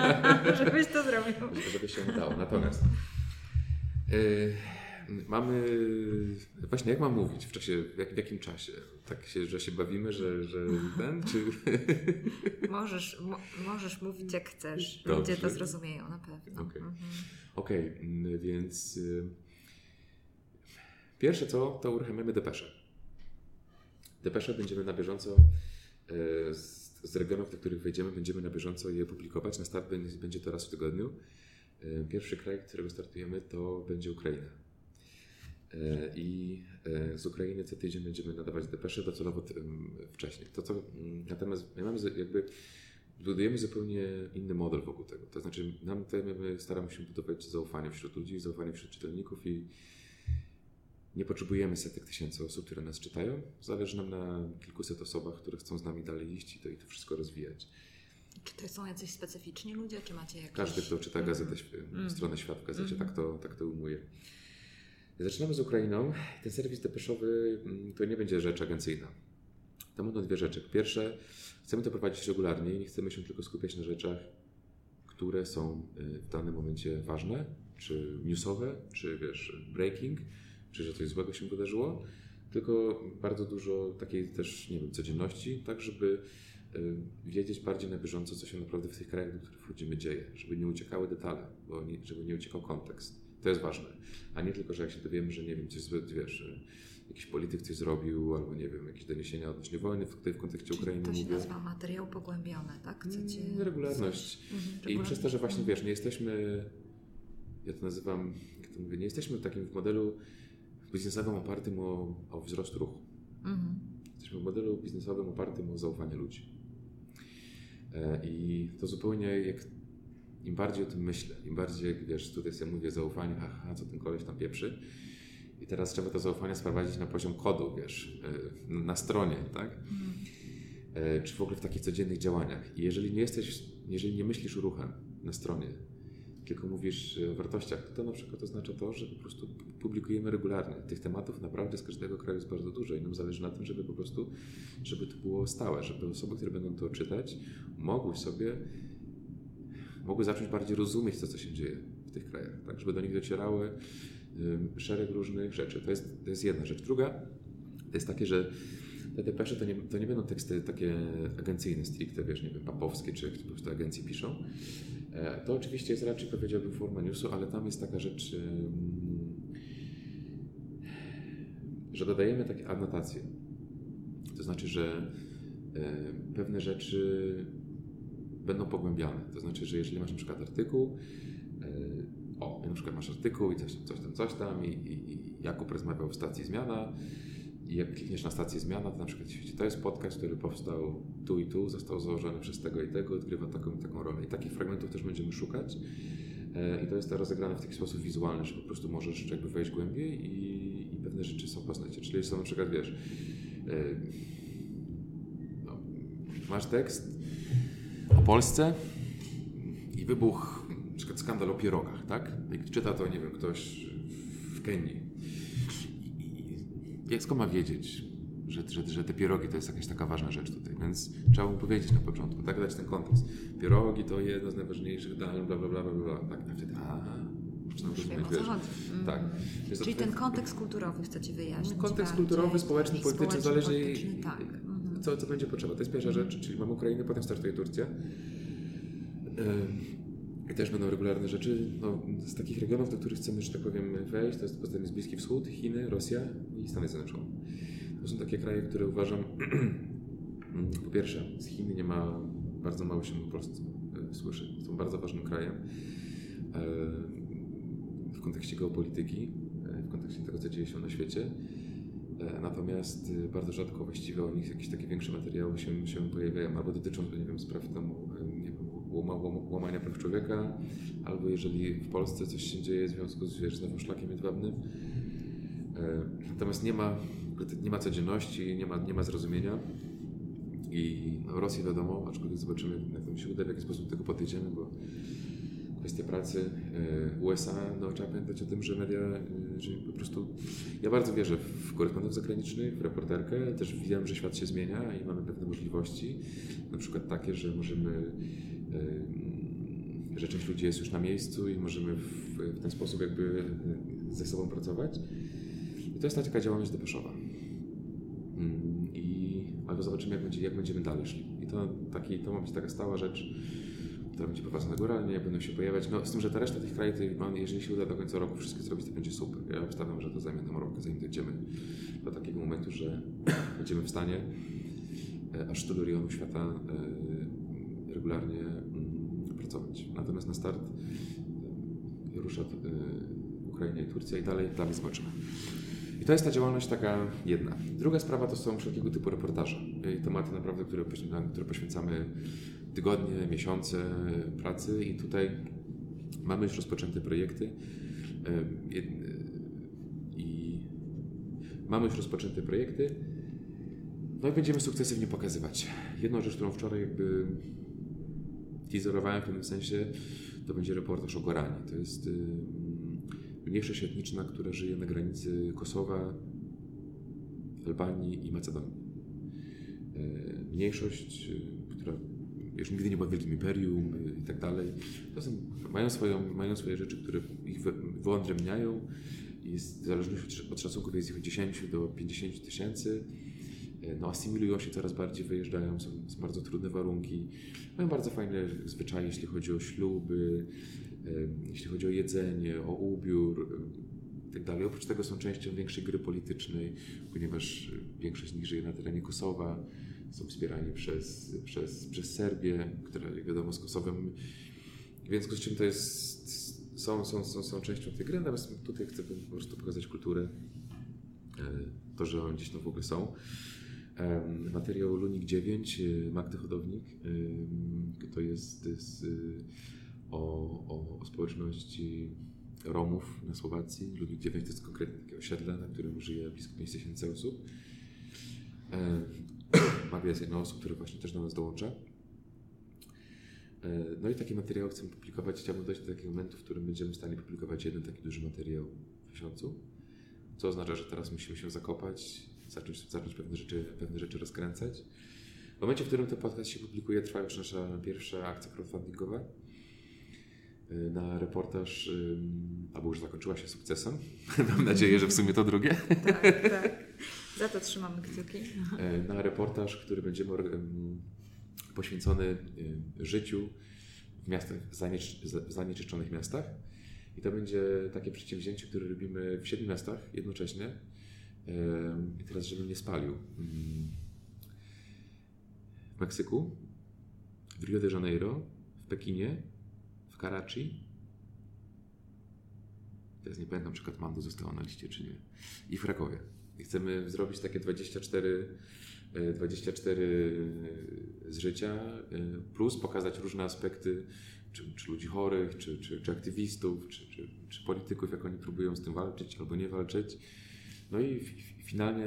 <laughs> Żebyś to zrobił. żeby się udało. Natomiast e, mamy, właśnie jak mam mówić w czasie, w, jak, w jakim czasie? Tak się, że się bawimy, że, że ten, czy... <laughs> Możesz, mo, możesz mówić jak chcesz. Dobrze. Ludzie to zrozumieją na pewno. Okej. Mhm. Okej, mm, więc y, pierwsze co, to uruchamiamy depesze. Depesze będziemy na bieżąco y, z, regionów, do których wejdziemy, będziemy na bieżąco je publikować. Na start będzie, to raz w tygodniu. Y, Pierwszy kraj, którego startujemy, to będzie Ukraina. Y, I z Ukrainy co tydzień będziemy nadawać depesze docelowo wcześniej. To, co, natomiast my mamy jakby budujemy zupełnie inny model wokół tego. To znaczy, nam tutaj my staramy się budować zaufanie wśród ludzi, zaufanie wśród czytelników i nie potrzebujemy setek tysięcy osób, które nas czytają. Zależy nam na kilkuset osobach, które chcą z nami dalej iść i to, i to wszystko rozwijać. Czy to są jacyś specyficzni ludzie, czy macie jakieś... Każdy, kto czyta gazetę, świ- stronę Świat w gazecie, tak, to, tak to umuje. Zaczynamy z Ukrainą. Ten serwis depeszowy mm, to nie będzie rzecz agencyjna. Tam będą dwie rzeczy. Pierwsze, chcemy to prowadzić regularnie i nie chcemy się tylko skupiać na rzeczach, które są y, w danym momencie ważne, czy newsowe, czy wiesz, breaking, czy że coś złego się wydarzyło, tylko bardzo dużo takiej też, nie wiem, codzienności, tak żeby y, wiedzieć bardziej na bieżąco, co się naprawdę w tych krajach, do których wchodzimy, dzieje, żeby nie uciekały detale, bo nie, żeby nie uciekał kontekst. To jest ważne. A nie tylko, że jak się dowiemy, że nie wiem, coś złe, wiesz, że jakiś polityk coś zrobił, albo nie wiem, jakieś doniesienia odnośnie wojny, w, w kontekście Ukrainy To się mówię. nazywa materiał pogłębiony, tak? Chcecie... Mm, regularność. Mhm, I przez to, że właśnie wiesz, nie jesteśmy, ja to nazywam, jak to mówię, nie jesteśmy w takim modelu biznesowym opartym o, o wzrost ruchu. Mhm. Jesteśmy w modelu biznesowym opartym o zaufanie ludzi. E, I to zupełnie jak im bardziej o tym myślę, im bardziej wiesz, tutaj sobie mówię zaufanie, haha, co ten koleś tam pieprzy. I teraz trzeba to zaufanie sprowadzić na poziom kodu, wiesz, e, na stronie, tak? E, Czy w ogóle w takich codziennych działaniach. I jeżeli nie jesteś, jeżeli nie myślisz ruchem na stronie, tylko mówisz o wartościach, to na przykład oznacza to, że po prostu publikujemy regularnie. Tych tematów naprawdę z każdego kraju jest bardzo dużo i nam zależy na tym, żeby po prostu, żeby to było stałe, żeby osoby, które będą to czytać, mogły sobie, mogły zacząć bardziej rozumieć to, co się dzieje w tych krajach, tak, żeby do nich docierały szereg różnych rzeczy. To jest, to jest jedna rzecz. Druga to jest takie, że te depesze to nie, to nie będą teksty takie agencyjne stricte, wiesz, nie wiem, papowskie, czy po prostu agencje piszą. E, To oczywiście jest raczej, powiedziałbym, forma newsu, ale tam jest taka rzecz, że dodajemy takie anotacje. To znaczy, że e, pewne rzeczy będą pogłębiane. To znaczy, że jeżeli masz na przykład artykuł, e, o, na przykład masz artykuł i coś, coś tam, coś tam i, i, i Jakub rozmawiał w stacji Zmiana jak klikniesz na stację Zmiana, to na przykład świeci, to jest podcast, który powstał tu i tu, został założony przez tego i tego, odgrywa taką i taką rolę. I takich fragmentów też będziemy szukać. E, I to jest to rozegrane w taki sposób wizualny, że po prostu możesz jakby wejść głębiej i, i pewne rzeczy są poznać. Czyli są na przykład, wiesz, e, no, masz tekst o Polsce i wybuch, na przykład skandal o pierogach, tak? Jak czyta to, nie wiem, ktoś w Kenii. Jak skąd ma wiedzieć, że, że, że te pierogi to jest jakaś taka ważna rzecz tutaj, więc trzeba mu powiedzieć na początku, tak dać ten kontekst. Pierogi to jedno z najważniejszych dań, bla, bla, bla, bla, bla. Tak, a wtedy, a, zaczynam Już wiem, rozumieć, wiesz. Tak. Więc Czyli tak- ten kontekst kulturowy chcecie wyjaśnić. Kontekst bardziej. kulturowy, społeczny, polityczny, zależy polityczny, tak. Mhm. co, co będzie potrzeba. To jest pierwsza rzecz, czyli mamy Ukrainę, potem startuje Turcja. I też będą regularne rzeczy. No, z takich regionów, do których chcemy, że tak powiem, wejść, to jest potem jest Bliski Wschód, Chiny, Rosja i Stany Zjednoczone. To są takie kraje, które uważam, <clears throat> po pierwsze, z Chin nie ma, bardzo mało się po prostu y, słyszy. Są bardzo ważnym krajem y, w kontekście geopolityki, y, w kontekście tego, co dzieje się na świecie. E, Natomiast bardzo rzadko właściwie o nich jakieś takie większe materiały się, się pojawiają, albo dotyczą, nie wiem, spraw tam, y, nie wiem, łama, łama, łamania praw człowieka, albo jeżeli w Polsce coś się dzieje w związku z, wiesz, szlakiem jedwabnym. E, Natomiast nie ma, nie ma codzienności, nie ma, nie ma zrozumienia. I no, Rosję wiadomo, aczkolwiek zobaczymy, jak nam się uda, w jaki sposób tego podejdziemy, bo kwestia pracy e, USA, no trzeba pamiętać o tym, że media, e, że po prostu ja bardzo wierzę w korespondentów zagranicznych, w reporterkę, też wiem, że świat się zmienia i mamy pewne możliwości, na przykład takie, że możemy, że część ludzi jest już na miejscu i możemy w, w ten sposób jakby e, ze sobą pracować. I to jest taka działalność depeszowa. I, albo zobaczymy, jak, będzie, jak będziemy dalej szli. I to, taki, to ma być taka stała rzecz, która będzie prowadzona góralnie, będą się pojawiać. No, z tym, że ta reszta tych krajów, mam- jeżeli się uda do końca roku wszystko zrobić, to będzie super. Ja obstawiam, że to zajmie nam rok, zanim dojdziemy do takiego momentu, że <clears throat> będziemy w stanie e, aż do regionu świata e, regularnie mm, pracować. Natomiast na start rusza e, Ukraina i Turcja i dalej, dalej zobaczymy. I to jest ta działalność taka jedna. Druga sprawa to są wszelkiego typu reportaże i tematy naprawdę, które, które poświęcamy tygodnie, miesiące pracy i tutaj mamy już rozpoczęte projekty i mamy już rozpoczęte projekty no i będziemy sukcesywnie pokazywać. Jedną rzecz, którą wczoraj jakby teaserowałem w pewnym sensie, to będzie reportaż o Goranie. To jest ym, mniejszość etniczna, która żyje na granicy Kosowa, Albanii i Macedonii. E, Mniejszość, y, która już nigdy nie była w Wielkim Imperium y, i tak dalej. To są, mają, swoją, mają swoje rzeczy, które ich wy- wyodrębniają. Jest, w zależności od szacunków jest ich od 10 do 50 tysięcy. E, No, asymilują się coraz bardziej, wyjeżdżają, są, są bardzo trudne warunki. Mają bardzo fajne zwyczaje, jeśli chodzi o śluby, e, jeśli chodzi o jedzenie, o ubiór e, i tak. Oprócz tego są częścią większej gry politycznej, ponieważ e, większość z nich żyje na terenie Kosowa. Są wspierani przez, przez, przez Serbię, która jak wiadomo z Kosowem. Więc z czym to jest, są, są, są, są częścią tej gry, natomiast tutaj chcę po prostu pokazać kulturę, e, to, że oni gdzieś tam w ogóle są. Materiał Lunik 9, y, Magdy Hodownik, to jest, y, o, o, społeczności Romów na Słowacji. Lunik 9 to jest konkretnie takie osiedle, na którym żyje blisko 5 tysięcy osób. <clears throat> Magda jest jedną osób, która właśnie też do nas dołącza. No i takie materiały chcemy publikować. Chciałbym dojść do takiego momentu, w którym będziemy w stanie publikować jeden taki duży materiał w miesiącu. Co oznacza, że teraz musimy się zakopać, zacząć, zacząć pewne, rzeczy, pewne rzeczy rozkręcać. W momencie, w którym ten podcast się publikuje, trwa już nasza pierwsza akcja crowdfundingowa y, na reportaż, albo już zakończyła się sukcesem. <laughs> Mam nadzieję, że w sumie to drugie. Tak, <laughs> tak. Za to trzymamy kciuki. E, na reportaż, który będzie mor- em, poświęcony y, życiu w miastach, w zanieczyszczonych miastach. I to będzie takie przedsięwzięcie, które robimy w siedmiu miastach jednocześnie. I teraz, żebym nie spalił. W Meksyku, w Rio de Janeiro, w Pekinie, w Karachi. Teraz nie pamiętam, czy Katmandu zostało na liście, czy nie. I w Krakowie. I chcemy zrobić takie 24, e, 24 z życia, e, plus pokazać różne aspekty, czy, czy ludzi chorych, czy, czy, czy aktywistów, czy, czy, czy polityków, jak oni próbują z tym walczyć albo nie walczyć. No i fi- fi- finalnie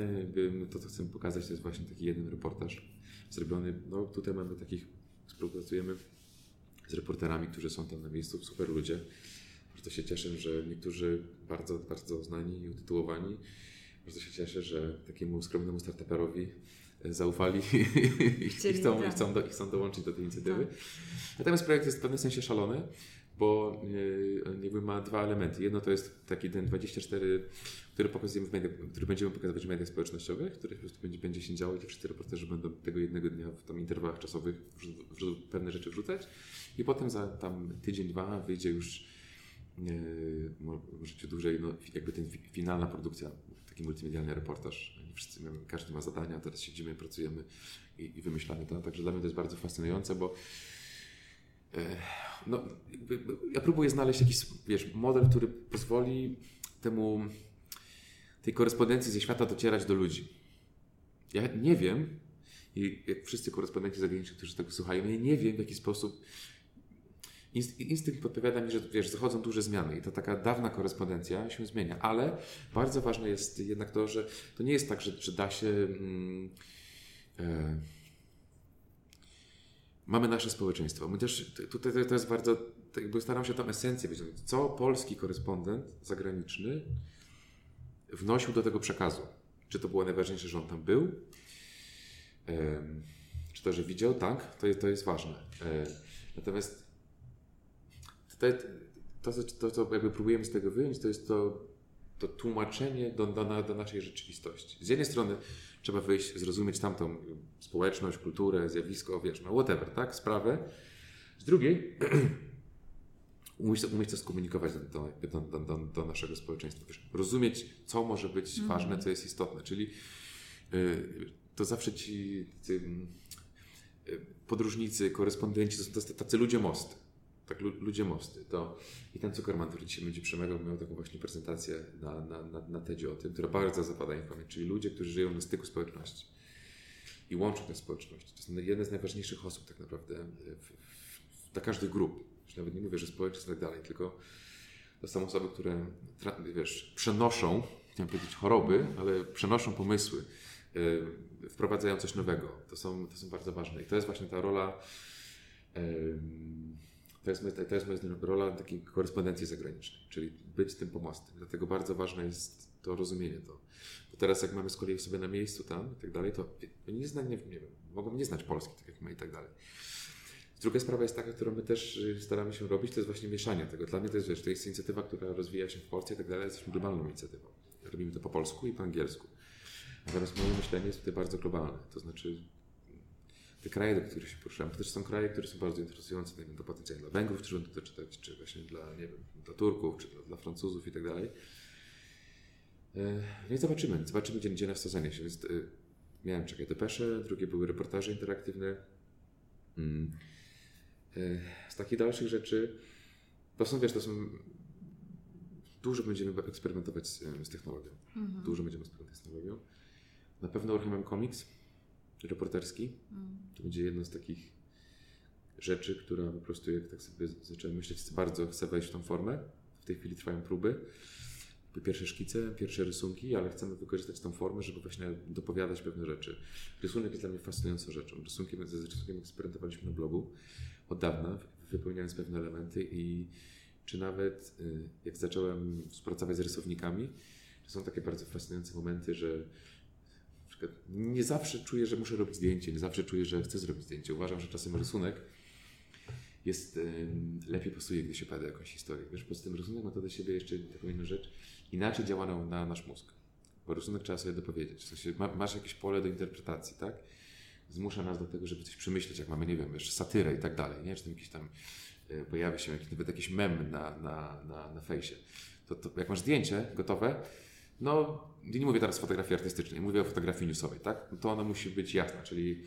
to, co chcemy pokazać, to jest właśnie taki jeden reportaż zrobiony. No tutaj mamy takich, współpracujemy z reporterami, którzy są tam na miejscu, super ludzie. Bardzo się cieszę, że niektórzy bardzo, bardzo znani i utytułowani. Bardzo się cieszę, że takiemu skromnemu startuperowi e, zaufali <laughs> i chcą, i, tak. chcą do, i chcą dołączyć do tej inicjatywy. Natomiast projekt jest w pewnym sensie szalony, bo e, jakby ma dwa elementy. Jedno to jest taki ten 24, który pokazujemy w mediach, który będziemy pokazywać w mediach społecznościowych, który po prostu będzie, będzie się działo i wszyscy reporterzy będą tego jednego dnia w tam interwałach czasowych pewne rzeczy wrzucać i potem za tam tydzień, dwa wyjdzie już możecie dłużej, no, jakby ten finalna produkcja, taki multimedialny reportaż. Wszyscy mamy, każdy ma zadania, teraz siedzimy, pracujemy i, i wymyślamy to. Także dla mnie to jest bardzo fascynujące, bo e, no, ja próbuję znaleźć jakiś wiesz, model, który pozwoli temu tej korespondencji ze świata docierać do ludzi. Ja nie wiem, i jak wszyscy korespondenci zagraniczni, którzy tego słuchają, ja nie wiem w jaki sposób instynkt podpowiada mi, że wiesz, zachodzą duże zmiany i to taka dawna korespondencja się zmienia, ale bardzo ważne jest jednak to, że to nie jest tak, że, że da się. Mm, e, mamy nasze społeczeństwo. Też, tutaj to jest bardzo, jakby staram się tą esencję wyciągnąć. Co polski korespondent zagraniczny wnosił do tego przekazu? Czy to było najważniejsze, że on tam był? Czy to, że widział? Tak, to jest, to jest ważne. Natomiast to, to, to, co jakby próbujemy z tego wyjąć, to jest to, to tłumaczenie do, do, do naszej rzeczywistości. Z jednej strony trzeba wyjść, zrozumieć tamtą społeczność, kulturę, zjawisko, wiesz, no whatever, tak, sprawę. Z drugiej umieć, umieć to skomunikować do, do, do, do, naszego społeczeństwa. Wiesz, rozumieć, co może być mm. ważne, co jest istotne. Czyli y, to zawsze ci, ci y, podróżnicy, korespondenci, to są tacy ludzie mosty tak ludzie mosty. To i ten Zuckerman, który dzisiaj będzie przemawiał, miał taką właśnie prezentację na, na, na, na TEDzie o tym, która bardzo zapada im pamięć, czyli ludzie, którzy żyją na styku społeczności i łączą te społeczności. To są jedne z najważniejszych osób tak naprawdę w, w, dla każdych grup. Już nawet nie mówię, że społeczeństw i tak dalej, tylko to są osoby, które wiesz, przenoszą, chciałem powiedzieć choroby, ale przenoszą pomysły, yy, wprowadzają coś nowego. To są, to są bardzo ważne. I to jest właśnie ta rola yy, to jest, to jest moja rola takiej korespondencji zagranicznej, czyli być tym pomostem. Dlatego bardzo ważne jest to rozumienie to. Bo teraz jak mamy z kolei sobie na miejscu tam i tak dalej, to oni nie, zna, nie, nie wiem, mogą nie znać Polski, tak jak my i tak dalej. Druga sprawa jest taka, którą my też y, staramy się robić, to jest właśnie mieszanie tego. Dla mnie to jest, wiesz, to jest inicjatywa, która rozwija się w Polsce i tak dalej, jesteśmy globalną inicjatywą. Robimy to po polsku i po angielsku. Natomiast moje myślenie jest tutaj bardzo globalne. To znaczy te kraje, do których się poruszałem, to też są kraje, które są bardzo interesujące, nie wiem, do potencjalnie dla Węgrów, czy będą to czytać, czy właśnie dla, nie wiem, dla Turków, czy dla, dla Francuzów i tak dalej. E, i zobaczymy, zobaczymy, gdzie, gdzie nas to zaniesie. Więc y, miałem, czekaj, depesze, drugie były reportaże interaktywne. Mm. E, z takich dalszych rzeczy, to są, wiesz, to są dużo będziemy eksperymentować z, z technologią. Mhm. Dużo będziemy eksperymentować z technologią. Na pewno uruchamiam komiks reporterski. Mm. To będzie jedna z takich rzeczy, która po prostu, jak tak sobie zacząłem myśleć, bardzo chcę wejść w tą formę. W tej chwili trwają próby. Pierwsze szkice, pierwsze rysunki, ale chcemy wykorzystać tą formę, żeby właśnie dopowiadać pewne rzeczy. Rysunek jest dla mnie fascynującą rzeczą. Rysunkiem, ze rysunkiem eksperymentowaliśmy na blogu od dawna, wypełniając pewne elementy i czy nawet y, jak zacząłem współpracować z rysownikami, to są takie bardzo fascynujące momenty, że nie zawsze czuję, że muszę robić zdjęcie, nie zawsze czuję, że chcę zrobić zdjęcie. Uważam, że czasem rysunek jest lepiej pasuje, gdy się pada jakąś historię. Wiesz, poza tym rysunek ma to do siebie jeszcze taką inną rzecz. Inaczej działa na, na nasz mózg. Bo rysunek trzeba sobie dopowiedzieć. W sensie ma, masz jakieś pole do interpretacji, tak? Zmusza nas do tego, żeby coś przemyśleć, jak mamy, nie wiem, wiesz, satyrę i tak dalej, nie? Czy tam jakiś tam y, pojawi się jakiś, nawet jakiś mem na, na, na, na fejsie. To, to jak masz zdjęcie gotowe, no, nie mówię teraz o fotografii artystycznej, mówię o fotografii newsowej, tak? No to ona musi być jasna, czyli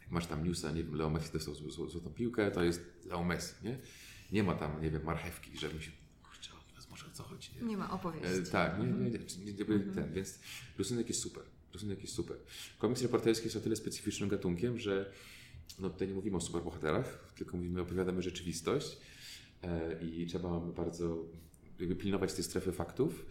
jak masz tam newsa, nie wiem, Leo Messi dostał złotą piłkę, to jest Leo Messi, nie? Nie ma tam, nie wiem, marchewki, żeby się kurczę, może o co chodzi. Nie, nie ma opowieści. E, tak, nie, nie, nie, nie, mhm. ten, więc rysunek jest super. Rysunek jest super. Komiks reporterski jest o tyle specyficznym gatunkiem, że no tutaj nie mówimy o superbohaterach, tylko mówimy, opowiadamy rzeczywistość e, i trzeba bardzo jakby pilnować tej strefy faktów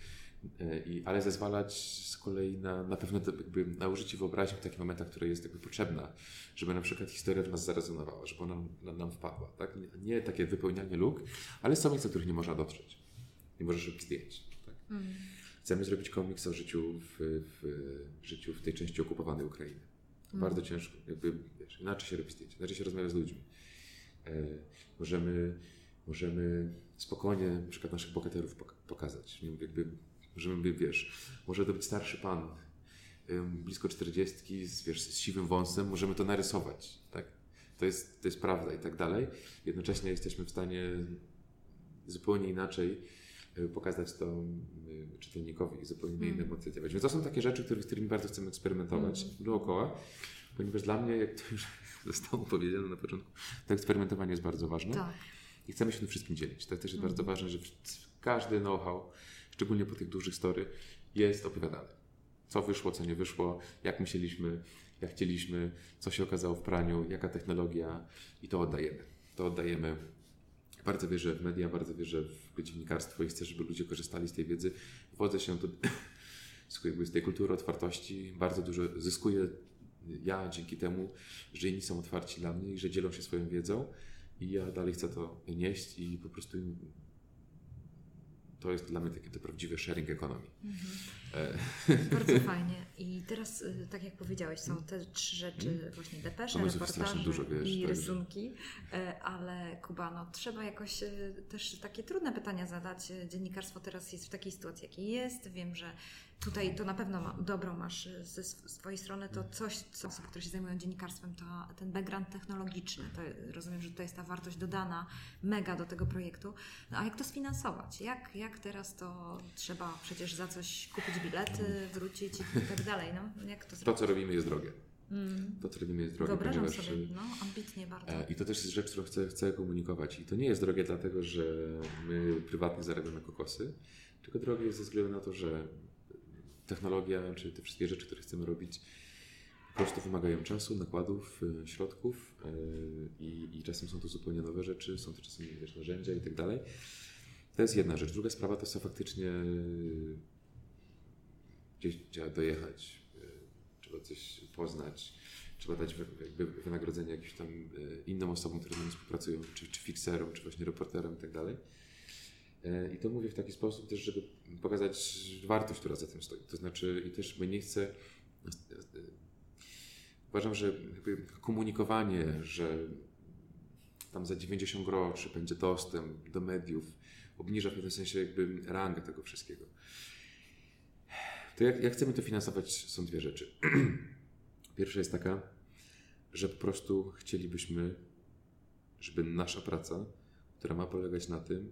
I, ale zezwalać z kolei na, na pewne jakby, na użycie wyobraźni w takich momentach, które jest jakby potrzebna, żeby na przykład historia w nas zarezonowała, żeby ona nam, nam wpadła. Tak? Nie, nie, takie wypełnianie luk, ale są miejsca, których nie można dotrzeć. Nie możesz robić zdjęć. Tak? Mm. Chcemy zrobić komiks o życiu w, w, życiu w tej części okupowanej Ukrainy. Mm. Bardzo ciężko. Jakby, wiesz, inaczej się robi zdjęcia, inaczej się rozmawia z ludźmi. E, możemy możemy spokojnie na przykład naszych bohaterów pokazać. Jakby, możemy, wiesz, może to być starszy pan, blisko 40, z, wiesz, z siwym wąsem, możemy to narysować, tak? To jest, to jest prawda i tak dalej. Jednocześnie jesteśmy w stanie zupełnie inaczej e, pokazać to e, czytelnikowi i zupełnie mm. inne emocje Więc to są takie rzeczy, z którymi bardzo chcemy eksperymentować mm. dookoła, ponieważ dla mnie, jak to już <laughs> zostało powiedziane na początku, to eksperymentowanie jest bardzo ważne. Tak. I chcemy się tym wszystkim dzielić. To też jest mm. bardzo ważne, że każdy know-how, szczególnie po tych dużych story, jest opowiadany. Co wyszło, co nie wyszło, jak myśleliśmy, jak chcieliśmy, co się okazało w praniu, jaka technologia i to oddajemy. To oddajemy. Bardzo wierzę w media, bardzo wierzę w dziennikarstwo i chcę, żeby ludzie korzystali z tej wiedzy. Wodzę się tu <laughs> z tej kultury otwartości. Bardzo dużo zyskuję ja dzięki temu, że inni są otwarci dla mnie i że dzielą się swoją wiedzą. I ja dalej chcę to nieść i po prostu to jest dla mnie takie to prawdziwe sharing economy. Mhm. <laughs> Bardzo fajnie. I teraz, y, tak jak powiedziałeś, są te trzy rzeczy, mhm. właśnie depesze, reportaże dużo, wiesz, i rysunki, e, ale Kuba, no, trzeba jakoś e, też takie trudne pytania zadać. Dziennikarstwo teraz jest w takiej sytuacji, jakiej jest. Wiem, że tutaj to na pewno ma, dobrą masz ze swojej strony, to coś, co osoby, które się zajmują dziennikarstwem, to ten background technologiczny, to rozumiem, że to jest ta wartość dodana mega do tego projektu. No a jak to sfinansować? Jak, jak teraz to trzeba przecież za coś kupić bilety, wrócić i tak <laughs> dalej, no? Jak to, to co robimy jest drogie. Mm. To, co robimy jest drogie, Wyobrażam ponieważ... sobie, no, ambitnie bardzo. E, I to też jest rzecz, którą chcę, chcę komunikować. I to nie jest drogie dlatego, że my prywatnie zarabiamy kokosy, tylko drogie jest ze względu na to, że technologia, czy te wszystkie rzeczy, które chcemy robić, po prostu wymagają czasu, nakładów, e, środków e, i, i czasem są to zupełnie nowe rzeczy, są to czasem wiesz, narzędzia i tak dalej. To jest jedna rzecz. Druga sprawa to są faktycznie e, gdzieś trzeba dojechać, trzeba coś poznać, trzeba dać jakby wynagrodzenie jakimś tam innym osobom, które z nami współpracują, czy, czy fikserom, czy właśnie reporterom i tak dalej. E, I to mówię w taki sposób też, żeby pokazać wartość, która za tym stoi. To znaczy, i też my nie chcę. Uważam, że komunikowanie, że tam za 90 groszy będzie dostęp do mediów, obniża w pewnym sensie jakby rangę tego wszystkiego. To jak, jak chcemy to finansować, są dwie rzeczy. <clears throat> Pierwsza jest taka, że po prostu chcielibyśmy, żeby nasza praca, która ma polegać na tym,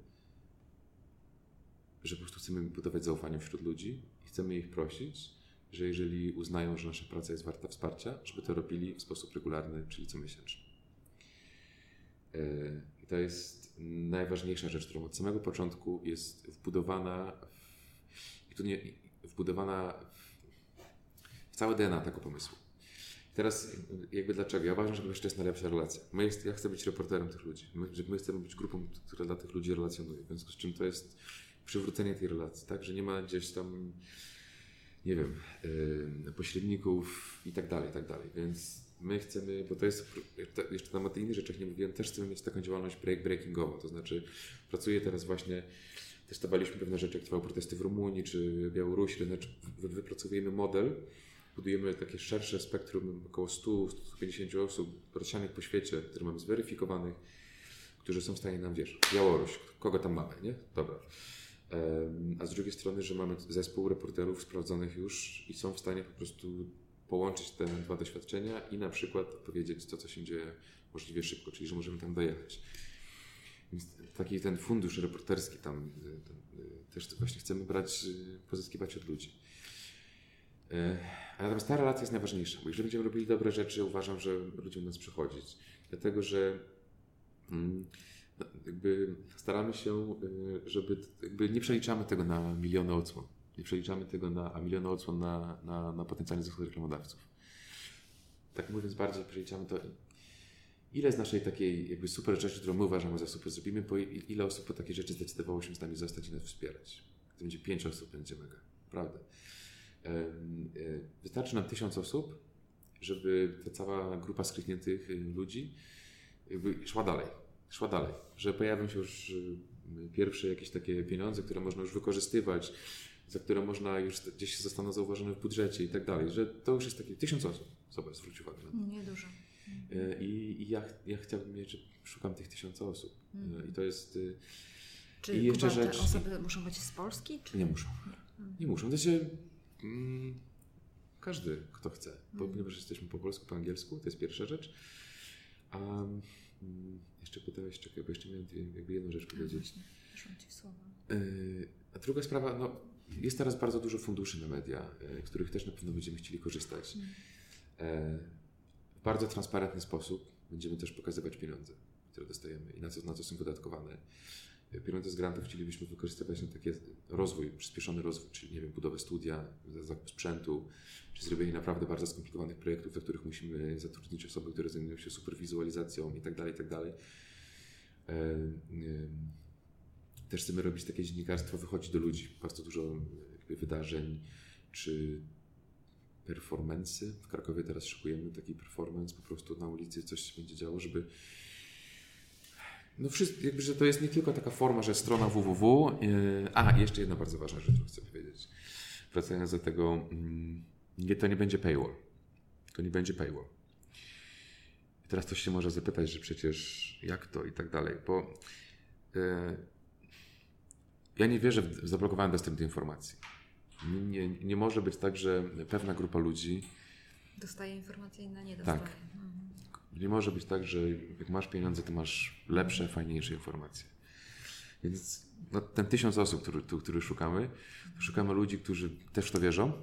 że po prostu chcemy budować zaufanie wśród ludzi i chcemy ich prosić, że jeżeli uznają, że nasza praca jest warta wsparcia, żeby to robili w sposób regularny, czyli comiesięczny. E, I to jest najważniejsza rzecz, którą od samego początku jest wbudowana w, i nie, wbudowana w, całe DNA tego pomysłu. Teraz jakby dlaczego? Ja uważam, że to jest najlepsza relacja. My jest, ja chcę być reporterem tych ludzi. My, my chcemy być grupą, która dla tych ludzi relacjonuje. W związku z czym to jest przywrócenie tej relacji, tak? Że nie ma gdzieś tam, nie wiem, yy, pośredników i tak dalej, i tak dalej. Więc my chcemy, bo to jest, jeszcze tych innych rzeczach nie mówiłem, też chcemy mieć taką działalność break breakingową, to znaczy pracuję teraz właśnie, testowaliśmy pewne rzeczy, jak trwały protesty w Rumunii czy Białorusi, znaczy wypracowujemy model, budujemy takie szersze spektrum około 100-150 osób rozsianych po świecie, które mamy zweryfikowanych, którzy są w stanie nam, wiesz, Białoruś, kogo tam mamy, nie? Dobra a z drugiej strony, że mamy zespół reporterów sprawdzonych już i są w stanie po prostu połączyć te dwa doświadczenia i na przykład powiedzieć to, co się dzieje możliwie szybko, czyli że możemy tam dojechać. Więc taki ten fundusz reporterski tam y, y, też właśnie chcemy brać, y, pozyskiwać od ludzi. E, a natomiast ta relacja jest najważniejsza, bo jeżeli będziemy robili dobre rzeczy, uważam, że ludzie do nas przychodzić. Dlatego, że mm, jakby staramy się, y, żeby jakby nie przeliczamy tego na miliony odsłon. Nie przeliczamy tego na, a miliony odsłon na, na, na potencjalnie zysk reklamodawców. Tak mówiąc bardziej, przeliczamy to, ile z naszej takiej jakby super rzeczy, którą my uważamy za super zrobimy, bo ile osób po takiej rzeczy zdecydowało się z nami zostać i nas wspierać. Gdy będzie pięć osób, będzie mega. Prawda. Y, wystarczy nam tysiąc osób, żeby ta cała grupa skrytniętych y, ludzi szła dalej szła dalej, że pojawią się już y, pierwsze jakieś takie pieniądze, które można już wykorzystywać, za które można już gdzieś zostaną zauważone w budżecie i tak dalej, że to już jest takie tysiąc osób. Zobacz, zwróć uwagę na to. Nie dużo. E, I, i ja, ja chciałbym mieć, że szukam tych tysiąca osób. Mhm. I to jest. y, Czy I jeszcze Kuba, te rzecz- osoby muszą być z Polski? Czy... Nie muszą. Nie muszą. To się. Mm, każdy, kto chce. Bo, Mhm. Ponieważ jesteśmy po polsku, po angielsku, to jest pierwsza rzecz. Mm, jeszcze pytałeś, czekaj, bo jeszcze miałem dwie, jakby jedną rzecz powiedzieć. właśnie, ci słowo. Yy, A druga sprawa, no, jest teraz bardzo dużo funduszy na media, yy, których też na pewno będziemy chcieli korzystać. Mm. Yy, W bardzo transparentny sposób będziemy też pokazywać pieniądze, które dostajemy i na co, na co są wydatkowane. Pieniądze z grantów chcielibyśmy wykorzystywać na taki rozwój, przyspieszony rozwój, czyli nie wiem, budowę studia, za- zakup sprzętu, czy zrobienie naprawdę bardzo skomplikowanych projektów, do których musimy zatrudnić osoby, które zajmują się superwizualizacją tak dalej, tak. Yy, yy, też chcemy robić takie dziennikarstwo, wychodzi do ludzi. Bardzo dużo wydarzeń, czy performance'y. W Krakowie teraz szykujemy taki performance, po prostu na ulicy coś się będzie działo, żeby no wszystko, jakby, że to jest nie tylko taka forma, że strona www. Yy, a, jeszcze jedna bardzo ważna rzecz, którą chcę powiedzieć. Wracając do tego, mm, nie, to nie będzie paywall. To nie będzie paywall. I teraz ktoś się może zapytać, że przecież jak to i tak dalej, bo yy, ja nie wierzę w zablokowany dostęp do informacji. Nie, nie, może być tak, że pewna grupa ludzi, Dostaje informacje, inna nie dostaje. Tak. Mhm. Nie może być tak, że jak masz pieniądze, to masz lepsze, fajniejsze informacje. Więc no, ten tysiąc osób, który, tu, który szukamy, szukamy ludzi, którzy też w to wierzą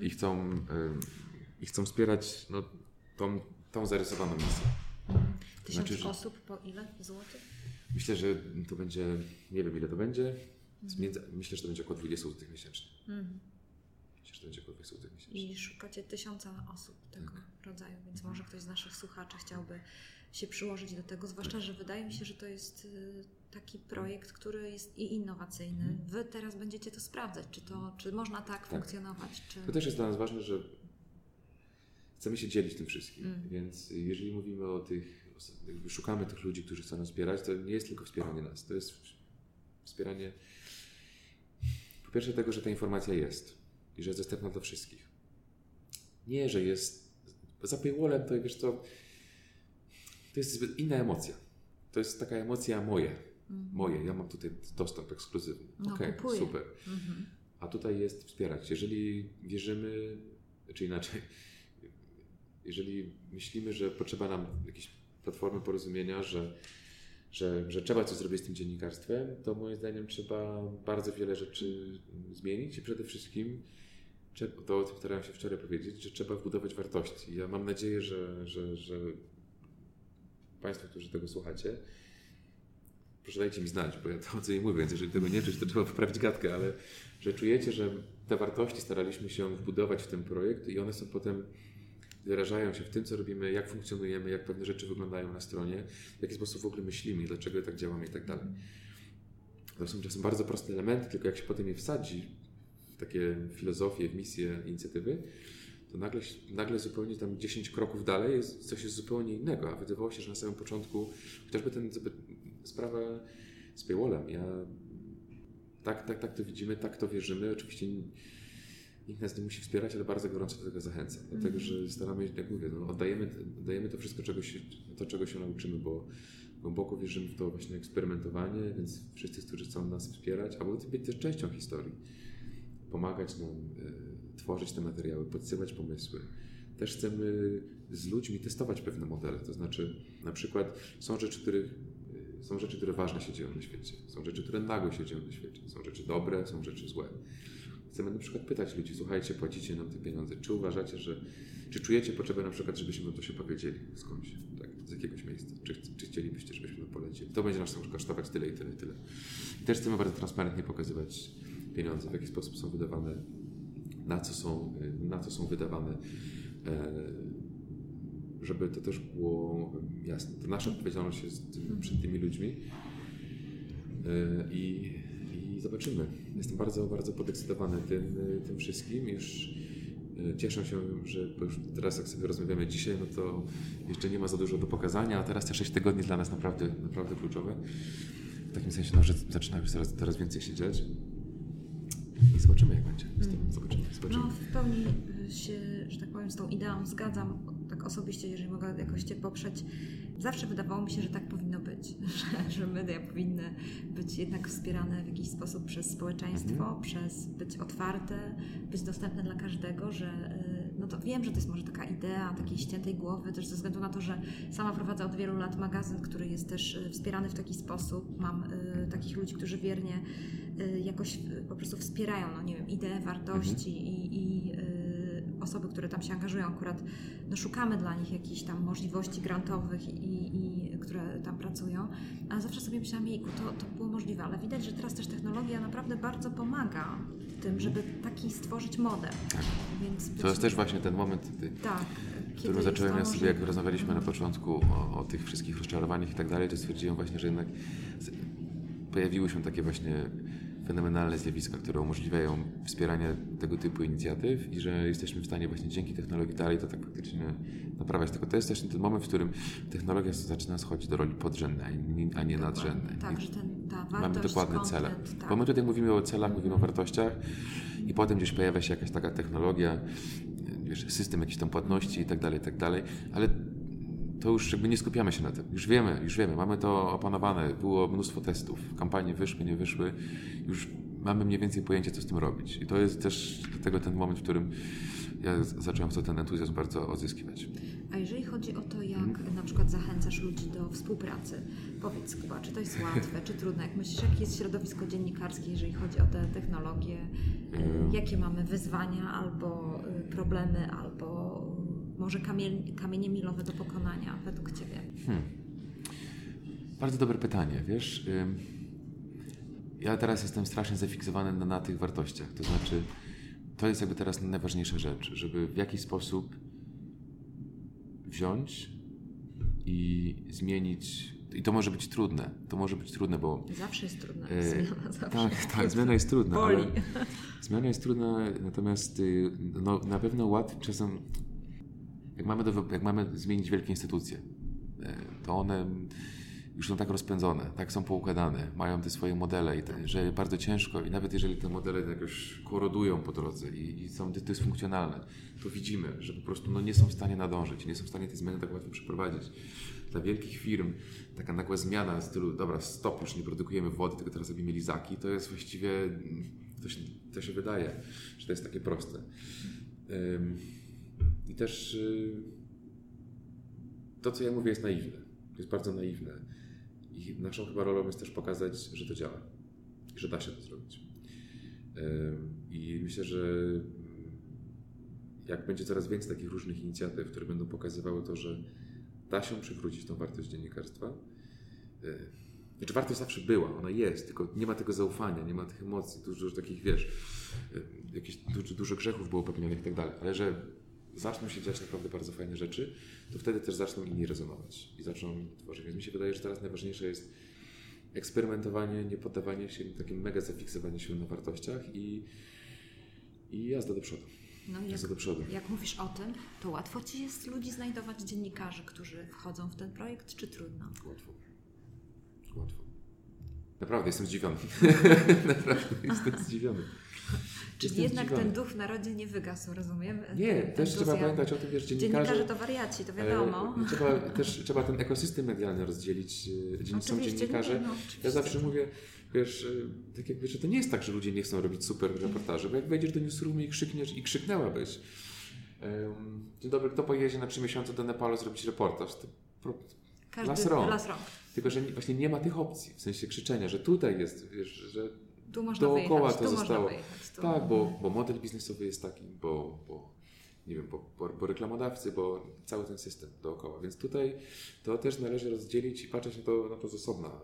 i chcą, ym, i chcą wspierać no, tą, tą zarysowaną misję. Tysiąc Znaczy, osób po ile złotych? Myślę, że to będzie, nie wiem ile to będzie, Między, myślę, że to będzie około 20 zł miesięcznie. Mhm. 20 zł miesięcznie. I szukacie tysiąca osób tego Tak. rodzaju, więc może ktoś z naszych słuchaczy chciałby się przyłożyć do tego, zwłaszcza, że wydaje mi się, że to jest y, taki projekt, który jest i innowacyjny. Wy teraz będziecie to sprawdzać, czy, to, czy można tak, funkcjonować, czy... To też jest dla nas ważne, że chcemy się dzielić tym wszystkim. Mm. Więc jeżeli mówimy o tych, szukamy tych ludzi, którzy chcą nas wspierać, to nie jest tylko wspieranie nas. To jest wspieranie po pierwsze tego, że ta informacja jest i że jest dostępna dla wszystkich. Nie, że jest za paywallem, to wiesz co, to jest zbyt inna emocja. To jest taka emocja moje. Moje. Ja mam tutaj dostęp ekskluzywny. No, Okej, kupuję. super. Mhm. A tutaj jest wspierać. Jeżeli wierzymy, czy inaczej, jeżeli myślimy, że potrzeba nam jakiejś platformy porozumienia, że, że, że trzeba coś zrobić z tym dziennikarstwem, to moim zdaniem trzeba bardzo wiele rzeczy zmienić i przede wszystkim to o tym starałem się wczoraj powiedzieć, że trzeba wbudować wartości. Ja mam nadzieję, że, że, że Państwo, którzy tego słuchacie, proszę dajcie mi znać, bo ja to o co nie mówię, więc jeżeli tego nie czuć, to trzeba poprawić gadkę, ale że czujecie, że te wartości staraliśmy się wbudować w ten projekt i one są potem wyrażają się w tym, co robimy, jak funkcjonujemy, jak pewne rzeczy wyglądają na stronie, w jaki sposób w ogóle myślimy, dlaczego tak działamy i tak dalej. To są czasem bardzo proste elementy, tylko jak się potem je wsadzi takie filozofie, misje, inicjatywy, to nagle, nagle zupełnie tam 10 kroków dalej jest coś jest zupełnie innego, a wydawało się, że na samym początku chociażby ten sprawa z paywallem, ja tak, tak, tak to widzimy, tak to wierzymy. Oczywiście nikt nas nie musi wspierać, ale bardzo gorąco do tego zachęcam. Dlatego, że staramy się, jak mówię, no, oddajemy, oddajemy to wszystko, czego się, to, czego się nauczymy, bo głęboko wierzymy w to właśnie eksperymentowanie, więc wszyscy, którzy chcą nas wspierać, albo być też częścią historii, pomagać nam y, tworzyć te materiały, podsyłać pomysły. Też chcemy z ludźmi testować pewne modele, to znaczy na przykład są rzeczy, których są rzeczy, które ważne się dzieją na świecie. Są rzeczy, które nagłe się dzieją na świecie. Są rzeczy dobre, są rzeczy złe. Chcemy na przykład pytać ludzi, słuchajcie, płacicie nam te pieniądze. Czy uważacie, że, czy czujecie potrzebę na przykład, żebyśmy to się powiedzieli skądś, tak, z jakiegoś miejsca? Czy, czy chcielibyście, żebyśmy to polecieli? To będzie nas kosztować tyle i tyle i tyle. I też chcemy bardzo transparentnie pokazywać pieniądze, w jaki sposób są wydawane, na co są, na co są wydawane. E, żeby to też było jasne. To nasza odpowiedzialność jest przed tymi ludźmi i, i zobaczymy. Jestem bardzo, bardzo podekscytowany tym, tym wszystkim. Już cieszę się, że teraz jak sobie rozmawiamy dzisiaj, no to jeszcze nie ma za dużo do pokazania, a teraz te 6 tygodni dla nas naprawdę, naprawdę kluczowe. W takim sensie, no, że zaczyna już coraz, coraz więcej się dziać. I zobaczymy, jak będzie. Zobaczymy, zobaczymy. No, w pełni się, że tak powiem, z tą ideą zgadzam. tak osobiście, jeżeli mogę jakoś Cię poprzeć, zawsze wydawało mi się, że tak powinno być, <laughs> że, że media powinny być jednak wspierane w jakiś sposób przez społeczeństwo, mhm. przez być otwarte, być dostępne dla każdego, że y, no to wiem, że to jest może taka idea takiej ściętej głowy, też ze względu na to, że sama prowadzę od wielu lat magazyn, który jest też y, wspierany w taki sposób. Mam y, takich ludzi, którzy wiernie y, jakoś y, po prostu wspierają, no nie wiem, idee, wartości mhm. i, i y, osoby, które tam się angażują, akurat no, szukamy dla nich jakichś tam możliwości grantowych i, i które tam pracują, ale zawsze sobie myślałam, jejku, to, to było możliwe, ale widać, że teraz też technologia naprawdę bardzo pomaga w tym, żeby taki stworzyć model. Tak. Więc to jest też właśnie ten moment, gdy, tak, którym zacząłem ja sobie, jak rozmawialiśmy na początku o, o tych wszystkich rozczarowaniach i tak dalej, to stwierdziłem właśnie, że jednak pojawiły się takie właśnie fenomenalne zjawiska, które umożliwiają wspieranie tego typu inicjatyw i że jesteśmy w stanie właśnie dzięki technologii dalej to tak faktycznie naprawiać. Tylko to jest też ten moment, w którym technologia zaczyna schodzić do roli podrzędnej, a nie nadrzędnej. Tak, że ten, ta wartość, Mamy dokładne content, cele. Tak. Bo my tutaj mówimy o celach, mówimy o wartościach i potem gdzieś pojawia się jakaś taka technologia, wiesz, system jakiejś tam płatności i tak dalej, i tak dalej, ale to już jakby nie skupiamy się na tym. Już wiemy, już wiemy, mamy to opanowane. Było mnóstwo testów. Kampanie wyszły, nie wyszły. Już mamy mniej więcej pojęcie, co z tym robić. I to jest też dlatego ten moment, w którym ja zacząłem co ten entuzjazm bardzo odzyskiwać. A jeżeli chodzi o to, jak hmm. na przykład zachęcasz ludzi do współpracy, powiedz Kuba, czy to jest <laughs> łatwe, czy trudne? Jak myślisz, jakie jest środowisko dziennikarskie, jeżeli chodzi o te technologie? Jakie mamy wyzwania albo y, problemy, albo może kamień, kamienie milowe do pokonania według Ciebie? Hmm. Bardzo dobre pytanie. Wiesz, ja teraz jestem strasznie zafiksowany na, na tych wartościach. To znaczy, to jest jakby teraz najważniejsza rzecz, żeby w jakiś sposób wziąć i zmienić. I to może być trudne. To może być trudne, bo. Zawsze jest trudna. E, zmiana zawsze. Tak, tak, zmiana jest trudna. Boli. Zmiana jest trudna, natomiast y, no, na pewno łatwiej czasem jak mamy, do, jak mamy zmienić wielkie instytucje, e, to one już są tak rozpędzone, tak są poukładane, mają te swoje modele, i te, że bardzo ciężko i nawet jeżeli te modele jakoś korodują po drodze i, i są dysfunkcjonalne, to widzimy, że po prostu no, nie są w stanie nadążyć, nie są w stanie te zmiany tak łatwo przeprowadzić. Dla wielkich firm taka nagła zmiana w stylu, dobra, stop, już nie produkujemy wody, tylko teraz robimy lizaki, to jest właściwie, to się, to się wydaje, że to jest takie proste. Um, i też y, to, co ja mówię, jest naiwne. Jest bardzo naiwne. I naszą chyba rolą jest też pokazać, że to działa. I że da się to zrobić. I myślę, że jak będzie coraz więcej takich różnych inicjatyw, które będą pokazywały to, że da się przywrócić tą wartość dziennikarstwa, y, znaczy wartość zawsze była, ona jest, tylko nie ma tego zaufania, nie ma tych emocji, dużo takich, wiesz, y, jakieś dużo, dużo grzechów było popełnionych i tak dalej, ale że zaczną się dziać naprawdę bardzo fajne rzeczy, to wtedy też zaczną inni rezonować i zaczną tworzyć. Więc mi się wydaje, że teraz najważniejsze jest eksperymentowanie, nie poddawanie się, takim mega zafiksowanie się na wartościach i, i jazda do przodu. No jak, do przodu. jak mówisz o tym, to łatwo Ci jest ludzi znajdować, dziennikarzy, którzy wchodzą w ten projekt, czy trudno? Łatwo. Łatwo. Naprawdę jestem zdziwiony. <laughs> Naprawdę jestem zdziwiony. Czyli jednak ten duch w narodzie nie wygasł, rozumiem? Nie, ten, też trzeba pamiętać o tym, wiesz, dziennikarze... Dziennikarze to wariaci, to wiadomo. E, trzeba, też trzeba ten ekosystem medialny rozdzielić. E, są dziennikarze. No, ja zawsze mówię, wiesz, e, tak jakby, że to nie jest tak, że ludzie nie chcą robić super reportaży, bo jak wejdziesz do newsroomu i krzykniesz i krzyknęłabyś, dzień dobry, kto pojedzie na trzy miesiące do Nepalu zrobić reportaż? To pro... Każdy las rąk. Tylko, że właśnie nie ma tych opcji, w sensie krzyczenia, że tutaj jest, wiesz, że tu można dookoła wyjechać, to tu zostało. Tak, bo, bo model biznesowy jest taki, bo, bo nie wiem, bo, bo, bo, reklamodawcy, bo cały ten system dookoła. Więc tutaj to też należy rozdzielić i patrzeć na to, na to z osobna.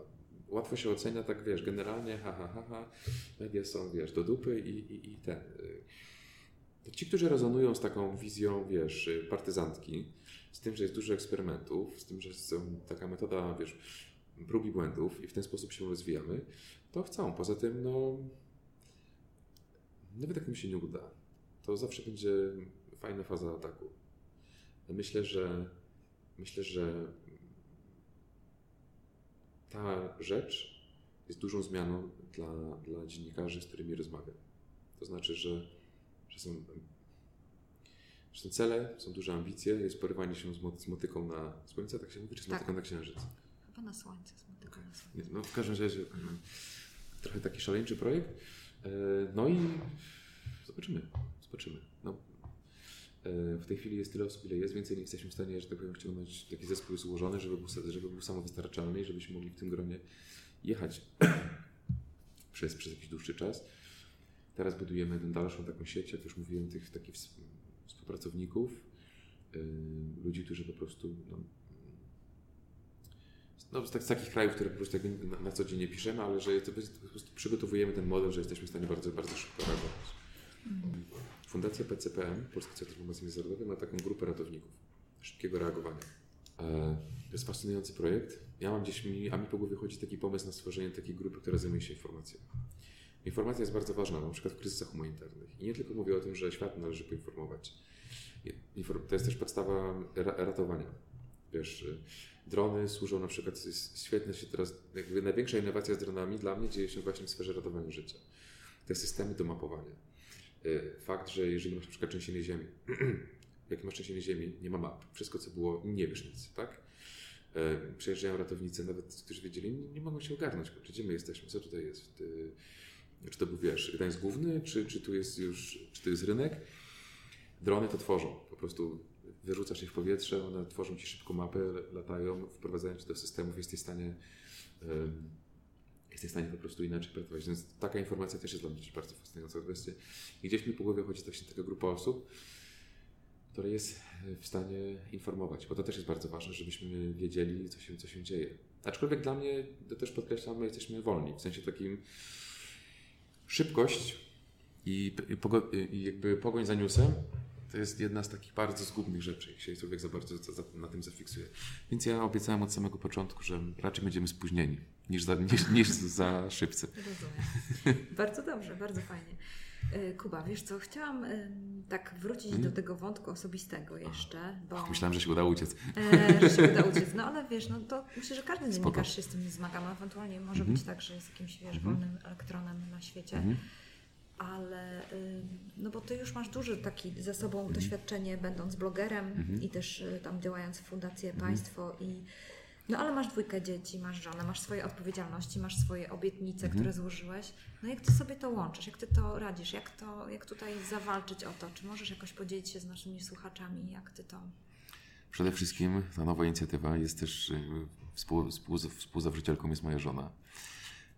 Łatwo się ocenia, tak wiesz, generalnie, ha, ha, ha, ha media są, wiesz, do dupy i, i, i ten. Ci, którzy rezonują z taką wizją, wiesz, partyzantki, z tym, że jest dużo eksperymentów, z tym, że jest taka metoda, wiesz, prób i błędów i w ten sposób się rozwijamy, to chcą. Poza tym, no, nawet jak im się nie uda, to zawsze będzie fajna faza ataku. Myślę, że myślę, że ta rzecz jest dużą zmianą dla, dla dziennikarzy, z którymi rozmawiam. To znaczy, że, że są Zresztą cele, są duże ambicje, jest porywanie się z, mo- z motyką na słońce, tak się mówi, czy z Tak. motyką na księżyc? Chyba na słońce, smotyka na słońce. No w każdym razie trochę taki szaleńczy projekt. E, No i zobaczymy, zobaczymy. No, e, w tej chwili jest tyle osób, ile jest, więcej nie jesteśmy w stanie, że tak powiem, wciągnąć taki zespół jest ułożony, żeby był, żeby był samowystarczalny i żebyśmy mogli w tym gronie jechać <clears throat> przez, przez jakiś dłuższy czas. Teraz budujemy dalszą taką sieć, jak już mówiłem, tych takich ws- współpracowników, e, ludzi, którzy po prostu no, no, z, tak, z takich krajów, które po prostu na, na co dzień nie piszemy, ale że to, po prostu przygotowujemy ten model, że jesteśmy w stanie bardzo, bardzo szybko reagować. Fundacja PCPM, Polski Centrum Informacji Międzynarodowej, ma taką grupę ratowników szybkiego reagowania. E, To jest fascynujący projekt. Ja mam gdzieś, mi, a mi po głowie chodzi taki pomysł na stworzenie takiej grupy, która zajmuje się informacją. Informacja jest bardzo ważna, na przykład w kryzysach humanitarnych. I nie tylko mówię o tym, że świat należy poinformować. Infor- To jest też podstawa ra- ratowania. Wiesz, y, drony służą na przykład, świetne się teraz, jakby największa innowacja z dronami dla mnie dzieje się właśnie w sferze ratowania życia. Te systemy do mapowania. Y, Fakt, że jeżeli masz na przykład trzęsienie ziemi, <clears throat> jak masz trzęsienie ziemi, nie ma map. Wszystko, co było, nie wiesz nic, tak? Y, Przyjeżdżają ratownicy, nawet którzy wiedzieli, nie, mogą się ogarnąć, gdzie my jesteśmy, co tutaj jest. Ty, czy to był, wiesz, Gdańsk Główny, czy, czy tu jest już, czy to jest rynek? Drony to tworzą, po prostu wyrzucasz je w powietrze, one tworzą ci szybko mapę, latają, wprowadzają cię do systemów, jesteś w stanie jesteś w stanie po prostu inaczej pracować. Więc taka informacja też jest dla mnie bardzo fascynująca kwestia. I gdzieś mi po głowie chodzi właśnie taka grupa osób, która jest w stanie informować, bo to też jest bardzo ważne, żebyśmy wiedzieli, co się, co się dzieje. Aczkolwiek dla mnie, to też podkreślam, my jesteśmy wolni, w sensie takim szybkość i, i, i jakby pogoń za newsem to jest jedna z takich bardzo zgubnych rzeczy, się człowiek za bardzo za, za, na tym zafiksuje. Więc ja obiecałem od samego początku, że raczej będziemy spóźnieni niż za, niż, <laughs> niż za szybcy. Rozumiem. <laughs> bardzo dobrze, bardzo fajnie. Y, Kuba, wiesz co, chciałam tak wrócić do tego wątku osobistego jeszcze, bo Myślałem, że się uda uciec. e, że się uda uciec. No ale wiesz, no to myślę, że każdy dziennikarz się z tym zmaga. No, ewentualnie może być tak, że jest jakimś wiesz, wolnym elektronem na świecie. Mhm. Ale ym, no bo ty już masz duży taki ze sobą doświadczenie, będąc blogerem i też y, tam działając w Fundację Państwo i no ale masz dwójkę dzieci, masz żonę, masz swoje odpowiedzialności, masz swoje obietnice, które złożyłeś. No jak ty sobie to łączysz? Jak ty to radzisz? Jak, to, jak tutaj zawalczyć o to? Czy możesz jakoś podzielić się z naszymi słuchaczami? Jak ty to... Przede wszystkim ta nowa inicjatywa jest też y, współ, współ, współzałożycielką jest moja żona.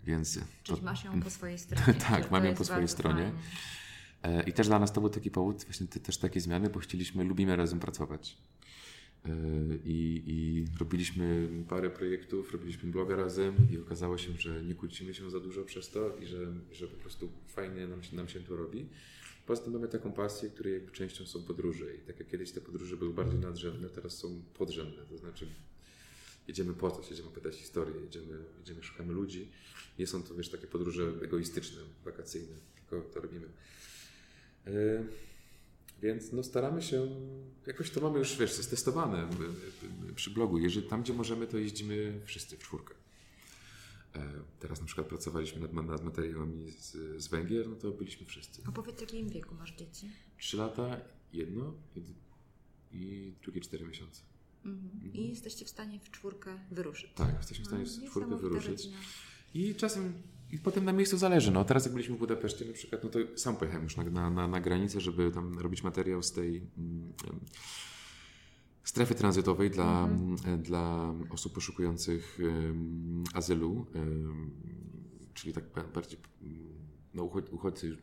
Więc Czyli to, masz ją po <laughs> swojej stronie. Tak, mam ją po swojej stronie. fajne. E, I też dla nas to był taki powód, właśnie te, też takie zmiany, bo chcieliśmy, lubimy razem pracować. E, I, I robiliśmy parę projektów, robiliśmy bloga razem i okazało się, że nie kłócimy się za dużo przez to i że, że po prostu fajnie nam się, nam się to robi. Poza tym mamy taką pasję, której jakby częścią są podróże i tak jak kiedyś te podróże były bardziej nadrzędne, teraz są podrzędne, to znaczy jedziemy po coś, jedziemy pytać historię, jedziemy, jedziemy szukamy ludzi. Nie są to, wiesz, takie podróże egoistyczne, wakacyjne, tylko to robimy. E, Więc no staramy się, jakoś to mamy już, wiesz, testowane przy blogu. Jeżeli tam, gdzie możemy, to jeździmy wszyscy w czwórkę. E, Teraz na przykład pracowaliśmy nad, nad materiałami z, z Węgier, no to byliśmy wszyscy. Opowiedz, w jakim wieku masz dzieci? Trzy lata, jedno i, i drugie cztery miesiące. Mhm. I jesteście w stanie w czwórkę wyruszyć. Tak, jesteśmy w stanie No, w czwórkę wyruszyć. I czasem, i potem na miejscu zależy. No, teraz jak byliśmy w Budapeszcie na przykład, no to sam pojechałem już na, na, na, granicę, żeby tam robić materiał z tej em, strefy tranzytowej dla, mm, dla osób poszukujących em, azylu, em, czyli tak ba- bardziej mm, no, uchod- uchodźcy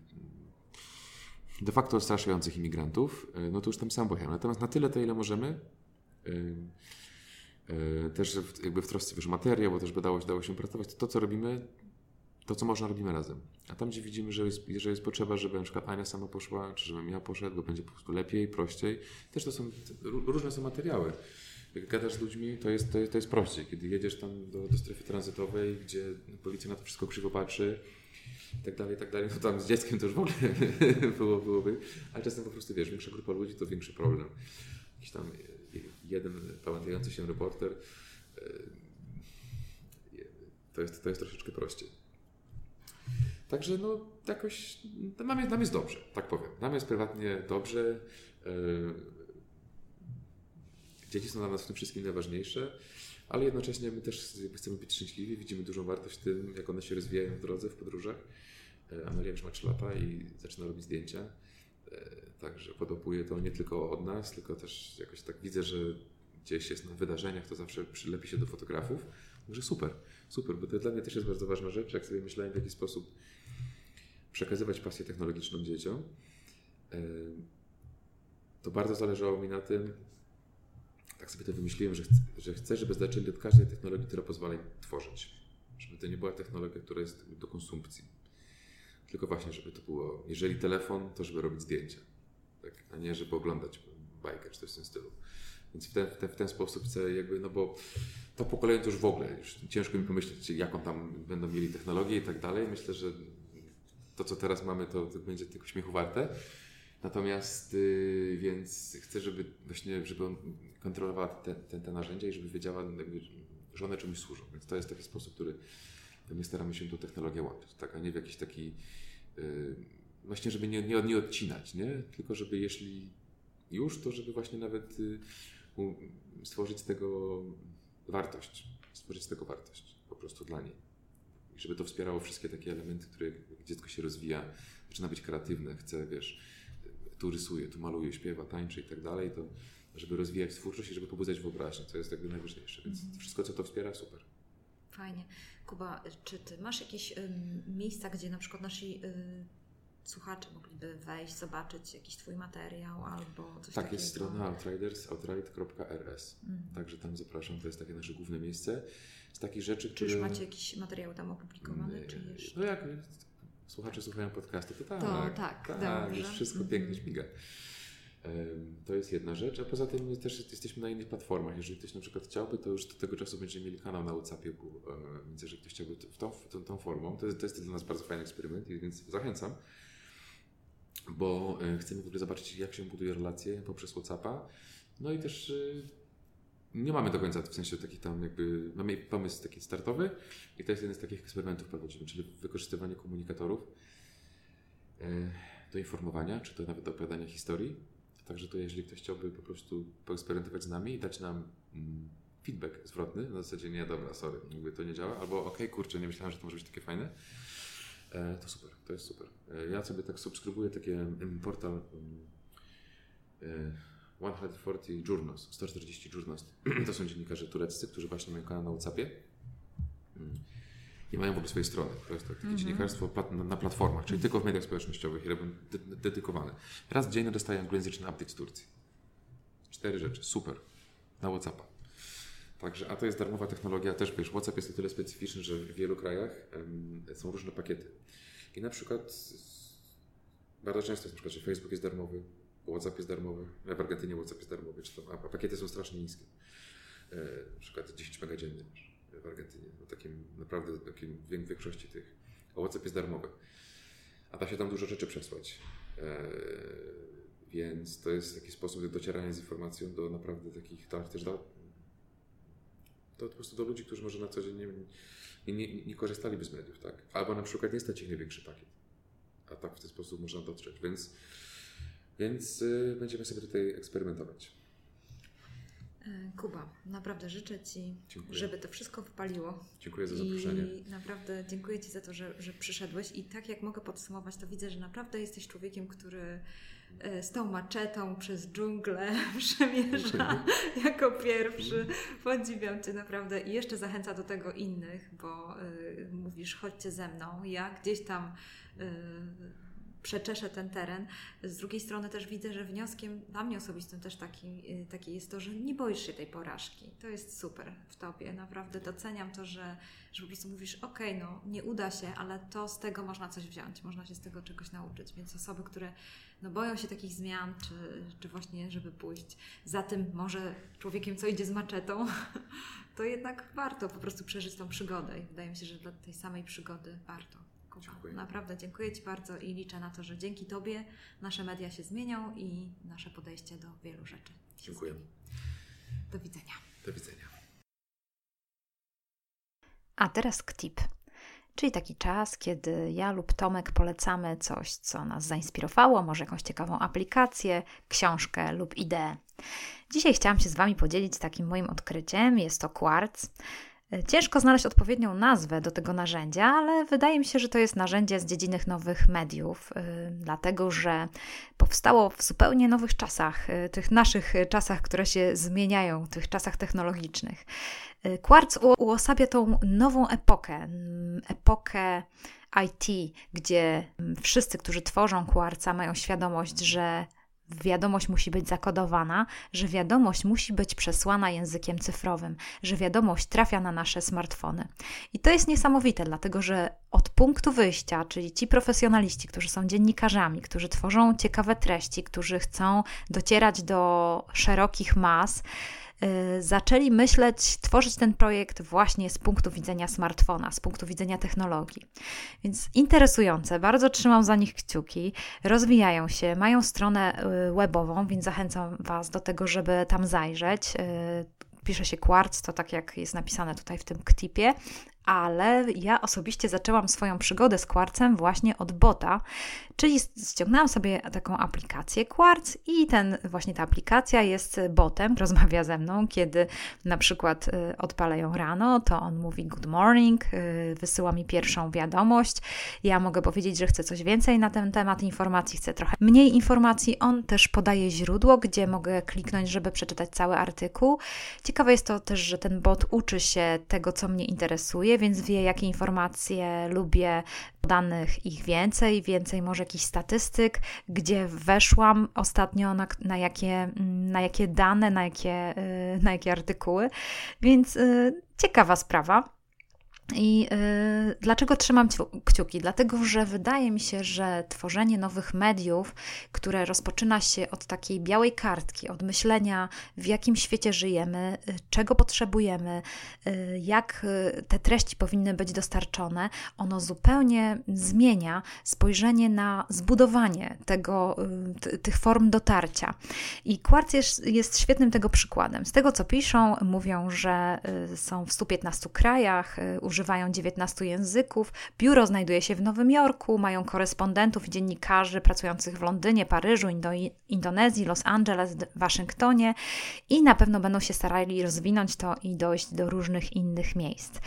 de facto odstraszających imigrantów, e, no to już tam sam pojechałem. Natomiast na tyle, to ile możemy, em, też w, jakby w trosce wiesz, materiał, bo też by dało, dało się pracować, to, to co robimy, to co można robimy razem. A tam gdzie widzimy, że jest, że jest potrzeba, żeby na przykład Ania sama poszła, czy żebym ja poszedł, bo będzie po prostu lepiej, prościej, też to są, ró- różne są materiały. Jak gadasz z ludźmi, to jest, to jest, to jest prościej. Kiedy jedziesz tam do, do strefy tranzytowej, gdzie policja na to wszystko krzywo patrzy, i tak dalej, i tak dalej, no tam z dzieckiem to już w ogóle <laughs> było, byłoby, ale czasem po prostu, wiesz, większa grupa ludzi to większy problem. Jakiś tam jeden pamiętający się reporter, e, to jest, to jest troszeczkę prościej. Także no jakoś nam, nam jest dobrze, tak powiem. Nam jest prywatnie dobrze. Dzieci są dla nas w tym wszystkim najważniejsze, ale jednocześnie my też chcemy być szczęśliwi, widzimy dużą wartość w tym, jak one się rozwijają w drodze, w podróżach. Amelia już ma 3 lata i zaczyna robić zdjęcia. Także podopuje to nie tylko od nas, tylko też jakoś tak widzę, że gdzieś jest na wydarzeniach, to zawsze przylepi się do fotografów. Także super, super, bo to dla mnie też jest bardzo ważna rzecz, jak sobie myślałem w jaki sposób przekazywać pasję technologiczną dzieciom. To bardzo zależało mi na tym, tak sobie to wymyśliłem, że chcę, że chcę żeby zaczęli od każdej technologii, która pozwala im tworzyć. Żeby to nie była technologia, która jest do konsumpcji. Tylko właśnie, żeby to było, jeżeli telefon, to żeby robić zdjęcia. Tak? A nie, żeby oglądać bajkę czy coś w tym stylu. Więc w ten, w ten, w ten sposób chcę jakby, no bo to pokolenie to już w ogóle, już ciężko mi pomyśleć, jaką tam będą mieli technologię i tak dalej. Myślę, że to, co teraz mamy, to, to będzie tylko śmiechu warte. Natomiast, yy, więc chcę, żeby właśnie, żeby on kontrolowała te, te, te narzędzia i żeby wiedziała, jakby, że one czemuś służą. Więc to jest taki sposób, który my staramy się tu technologię łączyć, tak, a nie w jakiś taki, yy, właśnie, żeby nie, nie, nie odcinać, nie? Tylko żeby jeśli już, to żeby właśnie nawet yy, stworzyć z tego wartość, stworzyć z tego wartość po prostu dla niej. I żeby to wspierało wszystkie takie elementy, które dziecko się rozwija, zaczyna być kreatywne, chce, wiesz, tu rysuje, tu maluje, śpiewa, tańczy i tak dalej, to żeby rozwijać twórczość i żeby pobudzać wyobraźnię, co jest jakby najważniejsze. Więc mm -hmm. wszystko, co to wspiera, super. Fajnie. Kuba, czy ty masz jakieś y, miejsca, gdzie na przykład nasi y, słuchacze mogliby wejść, zobaczyć jakiś Twój materiał albo coś tak, takiego? jest strona outriders, outride.rs. Mm. Także tam zapraszam, to jest takie nasze główne miejsce. Z takich rzeczy, czy które... Już macie jakieś materiały tam opublikowane, czy jeszcze? No jak słuchacze słuchają podcastu, to tak. To, tak, tak już wszystko mm pięknie śmiga. To jest jedna rzecz, a poza tym też jesteśmy na innych platformach. Jeżeli ktoś na przykład chciałby, to już do tego czasu będziemy mieli kanał na WhatsAppie, więc jeżeli ktoś chciałby w tą, tą, tą formą, to jest, to jest dla nas bardzo fajny eksperyment, więc zachęcam bo e, chcemy w ogóle zobaczyć, jak się buduje relacje poprzez WhatsAppa. No i też e, nie mamy do końca, w sensie taki tam jakby, mamy pomysł taki startowy i to jest jeden z takich eksperymentów prowadzimy, czyli wykorzystywanie komunikatorów e, do informowania, czy to nawet do opowiadania historii. Także to jeżeli ktoś chciałby po prostu poeksperymentować z nami i dać nam mm, feedback zwrotny, na zasadzie nie, dobra, sorry, jakby to nie działa, albo okej, okay, kurczę, nie myślałem, że to może być takie fajne, to super, to jest super. E, ja sobie tak subskrybuję taki portal 140 e, Journos, 140 Journos. <clears throat> To są dziennikarze tureccy, którzy właśnie mają kanał na WhatsAppie mm. i mają w ogóle swoje strony. To jest takie mm -hmm. dziennikarstwo na platformach, czyli tylko w mediach społecznościowych i robią dedykowane. Raz dziennie dostaję anglojęzyczny update z Turcji. Cztery rzeczy, super. Na WhatsAppa. Także, a to jest darmowa technologia, też wiesz, WhatsApp jest o tyle specyficzny, że w wielu krajach um, są różne pakiety. I na przykład bardzo często jest na przykład, że Facebook jest darmowy, WhatsApp jest darmowy, w Argentynie WhatsApp jest darmowy, czy a pakiety są strasznie niskie. E, na przykład 10 mega w Argentynie, no takim naprawdę takim większości tych. A WhatsApp jest darmowy. A da się tam dużo rzeczy przesłać. E, więc to jest taki sposób docierania z informacją do naprawdę takich, tak, też to po prostu do ludzi, którzy może na co dzień nie, nie, nie, nie korzystaliby z mediów, tak? Albo na przykład nie stać ich największy pakiet. A tak w ten sposób można dotrzeć, więc, więc yy, będziemy sobie tutaj eksperymentować. E, Kuba, naprawdę życzę Ci, dziękuję. żeby to wszystko wpaliło. Dziękuję za zaproszenie. I naprawdę dziękuję Ci za to, że, że przyszedłeś. I tak jak mogę podsumować, to widzę, że naprawdę jesteś człowiekiem, który z tą maczetą przez dżunglę <laughs> przemierza <laughs> jako pierwszy. Podziwiam Cię naprawdę i jeszcze zachęca do tego innych, bo y, mówisz, chodźcie ze mną. Ja gdzieś tam y, przeczeszę ten teren. Z drugiej strony też widzę, że wnioskiem dla mnie osobistym też taki, y, taki jest to, że nie boisz się tej porażki. To jest super w Tobie. Naprawdę doceniam to, że, że po prostu mówisz, ok, no nie uda się, ale to z tego można coś wziąć, można się z tego czegoś nauczyć. Więc osoby, które no, boją się takich zmian, czy, czy właśnie, żeby pójść za tym może człowiekiem, co idzie z maczetą, <laughs> to jednak warto po prostu przeżyć tą przygodę. I wydaje mi się, że dla tej samej przygody warto. Dziękuję. Naprawdę dziękuję Ci bardzo i liczę na to, że dzięki Tobie nasze media się zmienią i nasze podejście do wielu rzeczy. Dziękuję. Do widzenia. Do widzenia. A teraz KTIP czyli taki czas, kiedy ja lub Tomek polecamy coś, co nas zainspirowało, może jakąś ciekawą aplikację, książkę lub ideę. Dzisiaj chciałam się z Wami podzielić takim moim odkryciem. Jest to kwarc. Ciężko znaleźć odpowiednią nazwę do tego narzędzia, ale wydaje mi się, że to jest narzędzie z dziedziny nowych mediów, yy, dlatego że powstało w zupełnie nowych czasach, yy, tych naszych czasach, które się zmieniają, tych czasach technologicznych. Yy, Quartz uosabia tą nową epokę, epokę IT, gdzie mm, wszyscy, którzy tworzą Quartza, mają świadomość, że wiadomość musi być zakodowana, że wiadomość musi być przesłana językiem cyfrowym, że wiadomość trafia na nasze smartfony. I to jest niesamowite, dlatego że od punktu wyjścia, czyli ci profesjonaliści, którzy są dziennikarzami, którzy tworzą ciekawe treści, którzy chcą docierać do szerokich mas, zaczęli myśleć, tworzyć ten projekt właśnie z punktu widzenia smartfona, z punktu widzenia technologii. Więc interesujące, bardzo trzymam za nich kciuki, rozwijają się, mają stronę y, webową, więc zachęcam Was do tego, żeby tam zajrzeć. Y, pisze się Quartz, to tak jak jest napisane tutaj w tym ktipie, ale ja osobiście zaczęłam swoją przygodę z kwarcem właśnie od bota, czyli ściągnęłam sobie taką aplikację Quartz i ten właśnie ta aplikacja jest botem, <laughs> rozmawia ze mną, kiedy na przykład y, odpalę ją rano, to on mówi good morning, y, wysyła mi pierwszą wiadomość. Ja mogę powiedzieć, że chcę coś więcej na ten temat informacji, chcę trochę mniej informacji. On też podaje źródło, gdzie mogę kliknąć, żeby przeczytać cały artykuł. Ciekawe jest to też, że ten bot uczy się tego, co mnie interesuje, więc wie, jakie informacje lubię, danych ich więcej, więcej może jakichś statystyk, gdzie weszłam ostatnio, na, na, jakie, na jakie dane, na jakie, y, na jakie artykuły. Więc y, ciekawa sprawa. I y, dlaczego trzymam kciuki? Dlatego, że wydaje mi się, że tworzenie nowych mediów, które rozpoczyna się od takiej białej kartki, od myślenia, w jakim świecie żyjemy, y, czego potrzebujemy, y, jak te treści powinny być dostarczone, ono zupełnie zmienia spojrzenie na zbudowanie tego, tych form dotarcia. I Quartz jest, jest świetnym tego przykładem. Z tego, co piszą, mówią, że są w 115 krajach, 19 języków. Biuro znajduje się w Nowym Jorku, mają korespondentów i dziennikarzy pracujących w Londynie, Paryżu, Indo Indonezji, Los Angeles, Waszyngtonie i na pewno będą się starali rozwinąć to i dojść do różnych innych miejsc.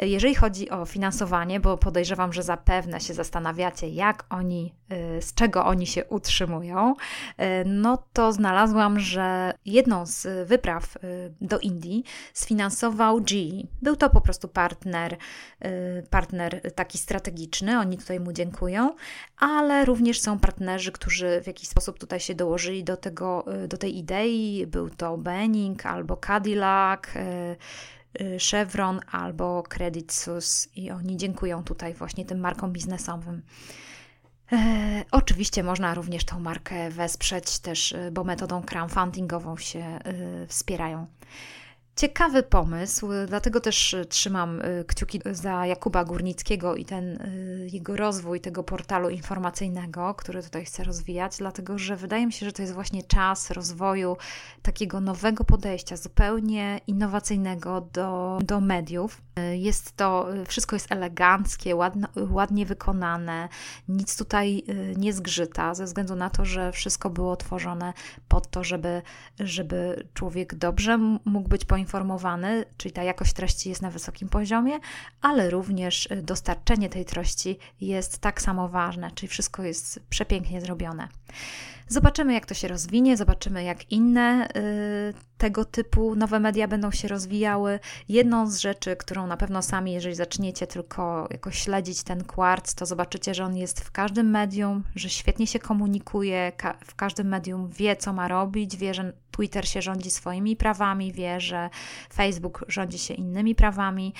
Jeżeli chodzi o finansowanie, bo podejrzewam, że zapewne się zastanawiacie, jak oni, y, z czego oni się utrzymują, y, no to znalazłam, że jedną z wypraw do Indii sfinansował GE. Był to po prostu partner, partner taki strategiczny, oni tutaj mu dziękują, ale również są partnerzy, którzy w jakiś sposób tutaj się dołożyli do, tego, do tej idei. Był to Benning albo Cadillac Chevron albo Credit Suisse i oni dziękują tutaj właśnie tym markom biznesowym. E, oczywiście można również tą markę wesprzeć też, y, bo metodą crowdfundingową się y, wspierają. Ciekawy pomysł, dlatego też y, trzymam y, kciuki za Jakuba Górnickiego i ten y, jego rozwój tego portalu informacyjnego, który tutaj chcę rozwijać, dlatego że wydaje mi się, że to jest właśnie czas rozwoju takiego nowego podejścia, zupełnie innowacyjnego do, do mediów. Jest to, wszystko jest eleganckie, ładno, ładnie wykonane, nic tutaj nie zgrzyta, ze względu na to, że wszystko było tworzone pod to, żeby, żeby człowiek dobrze mógł być poinformowany, poinformowany, czyli ta jakość treści jest na wysokim poziomie, ale również y, dostarczenie tej treści jest tak samo ważne, czyli wszystko jest przepięknie zrobione. Zobaczymy, jak to się rozwinie, zobaczymy, jak inne y, tego typu nowe media będą się rozwijały. Jedną z rzeczy, którą na pewno sami, jeżeli zaczniecie tylko jakoś śledzić ten kwarc, to zobaczycie, że on jest w każdym medium, że świetnie się komunikuje, ka w każdym medium wie, co ma robić, wie, że Twitter się rządzi swoimi prawami, wie, że Facebook rządzi się innymi prawami,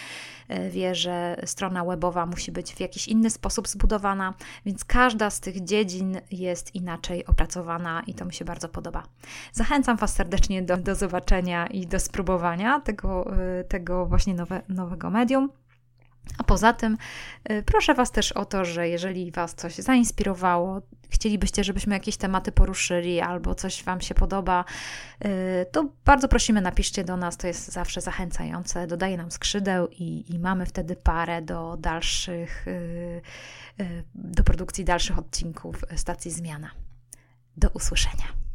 wie, że strona webowa musi być w jakiś inny sposób zbudowana, więc każda z tych dziedzin jest inaczej opracowana i to mi się bardzo podoba. Zachęcam Was serdecznie do, do zobaczenia i do spróbowania tego, y, tego właśnie nowe, nowego medium. A poza tym y, proszę Was też o to, że jeżeli Was coś zainspirowało, chcielibyście, żebyśmy jakieś tematy poruszyli albo coś Wam się podoba, y, to bardzo prosimy, napiszcie do nas, to jest zawsze zachęcające, dodaje nam skrzydeł i, i mamy wtedy parę do dalszych, y, do produkcji dalszych odcinków stacji Zmiana. Do usłyszenia.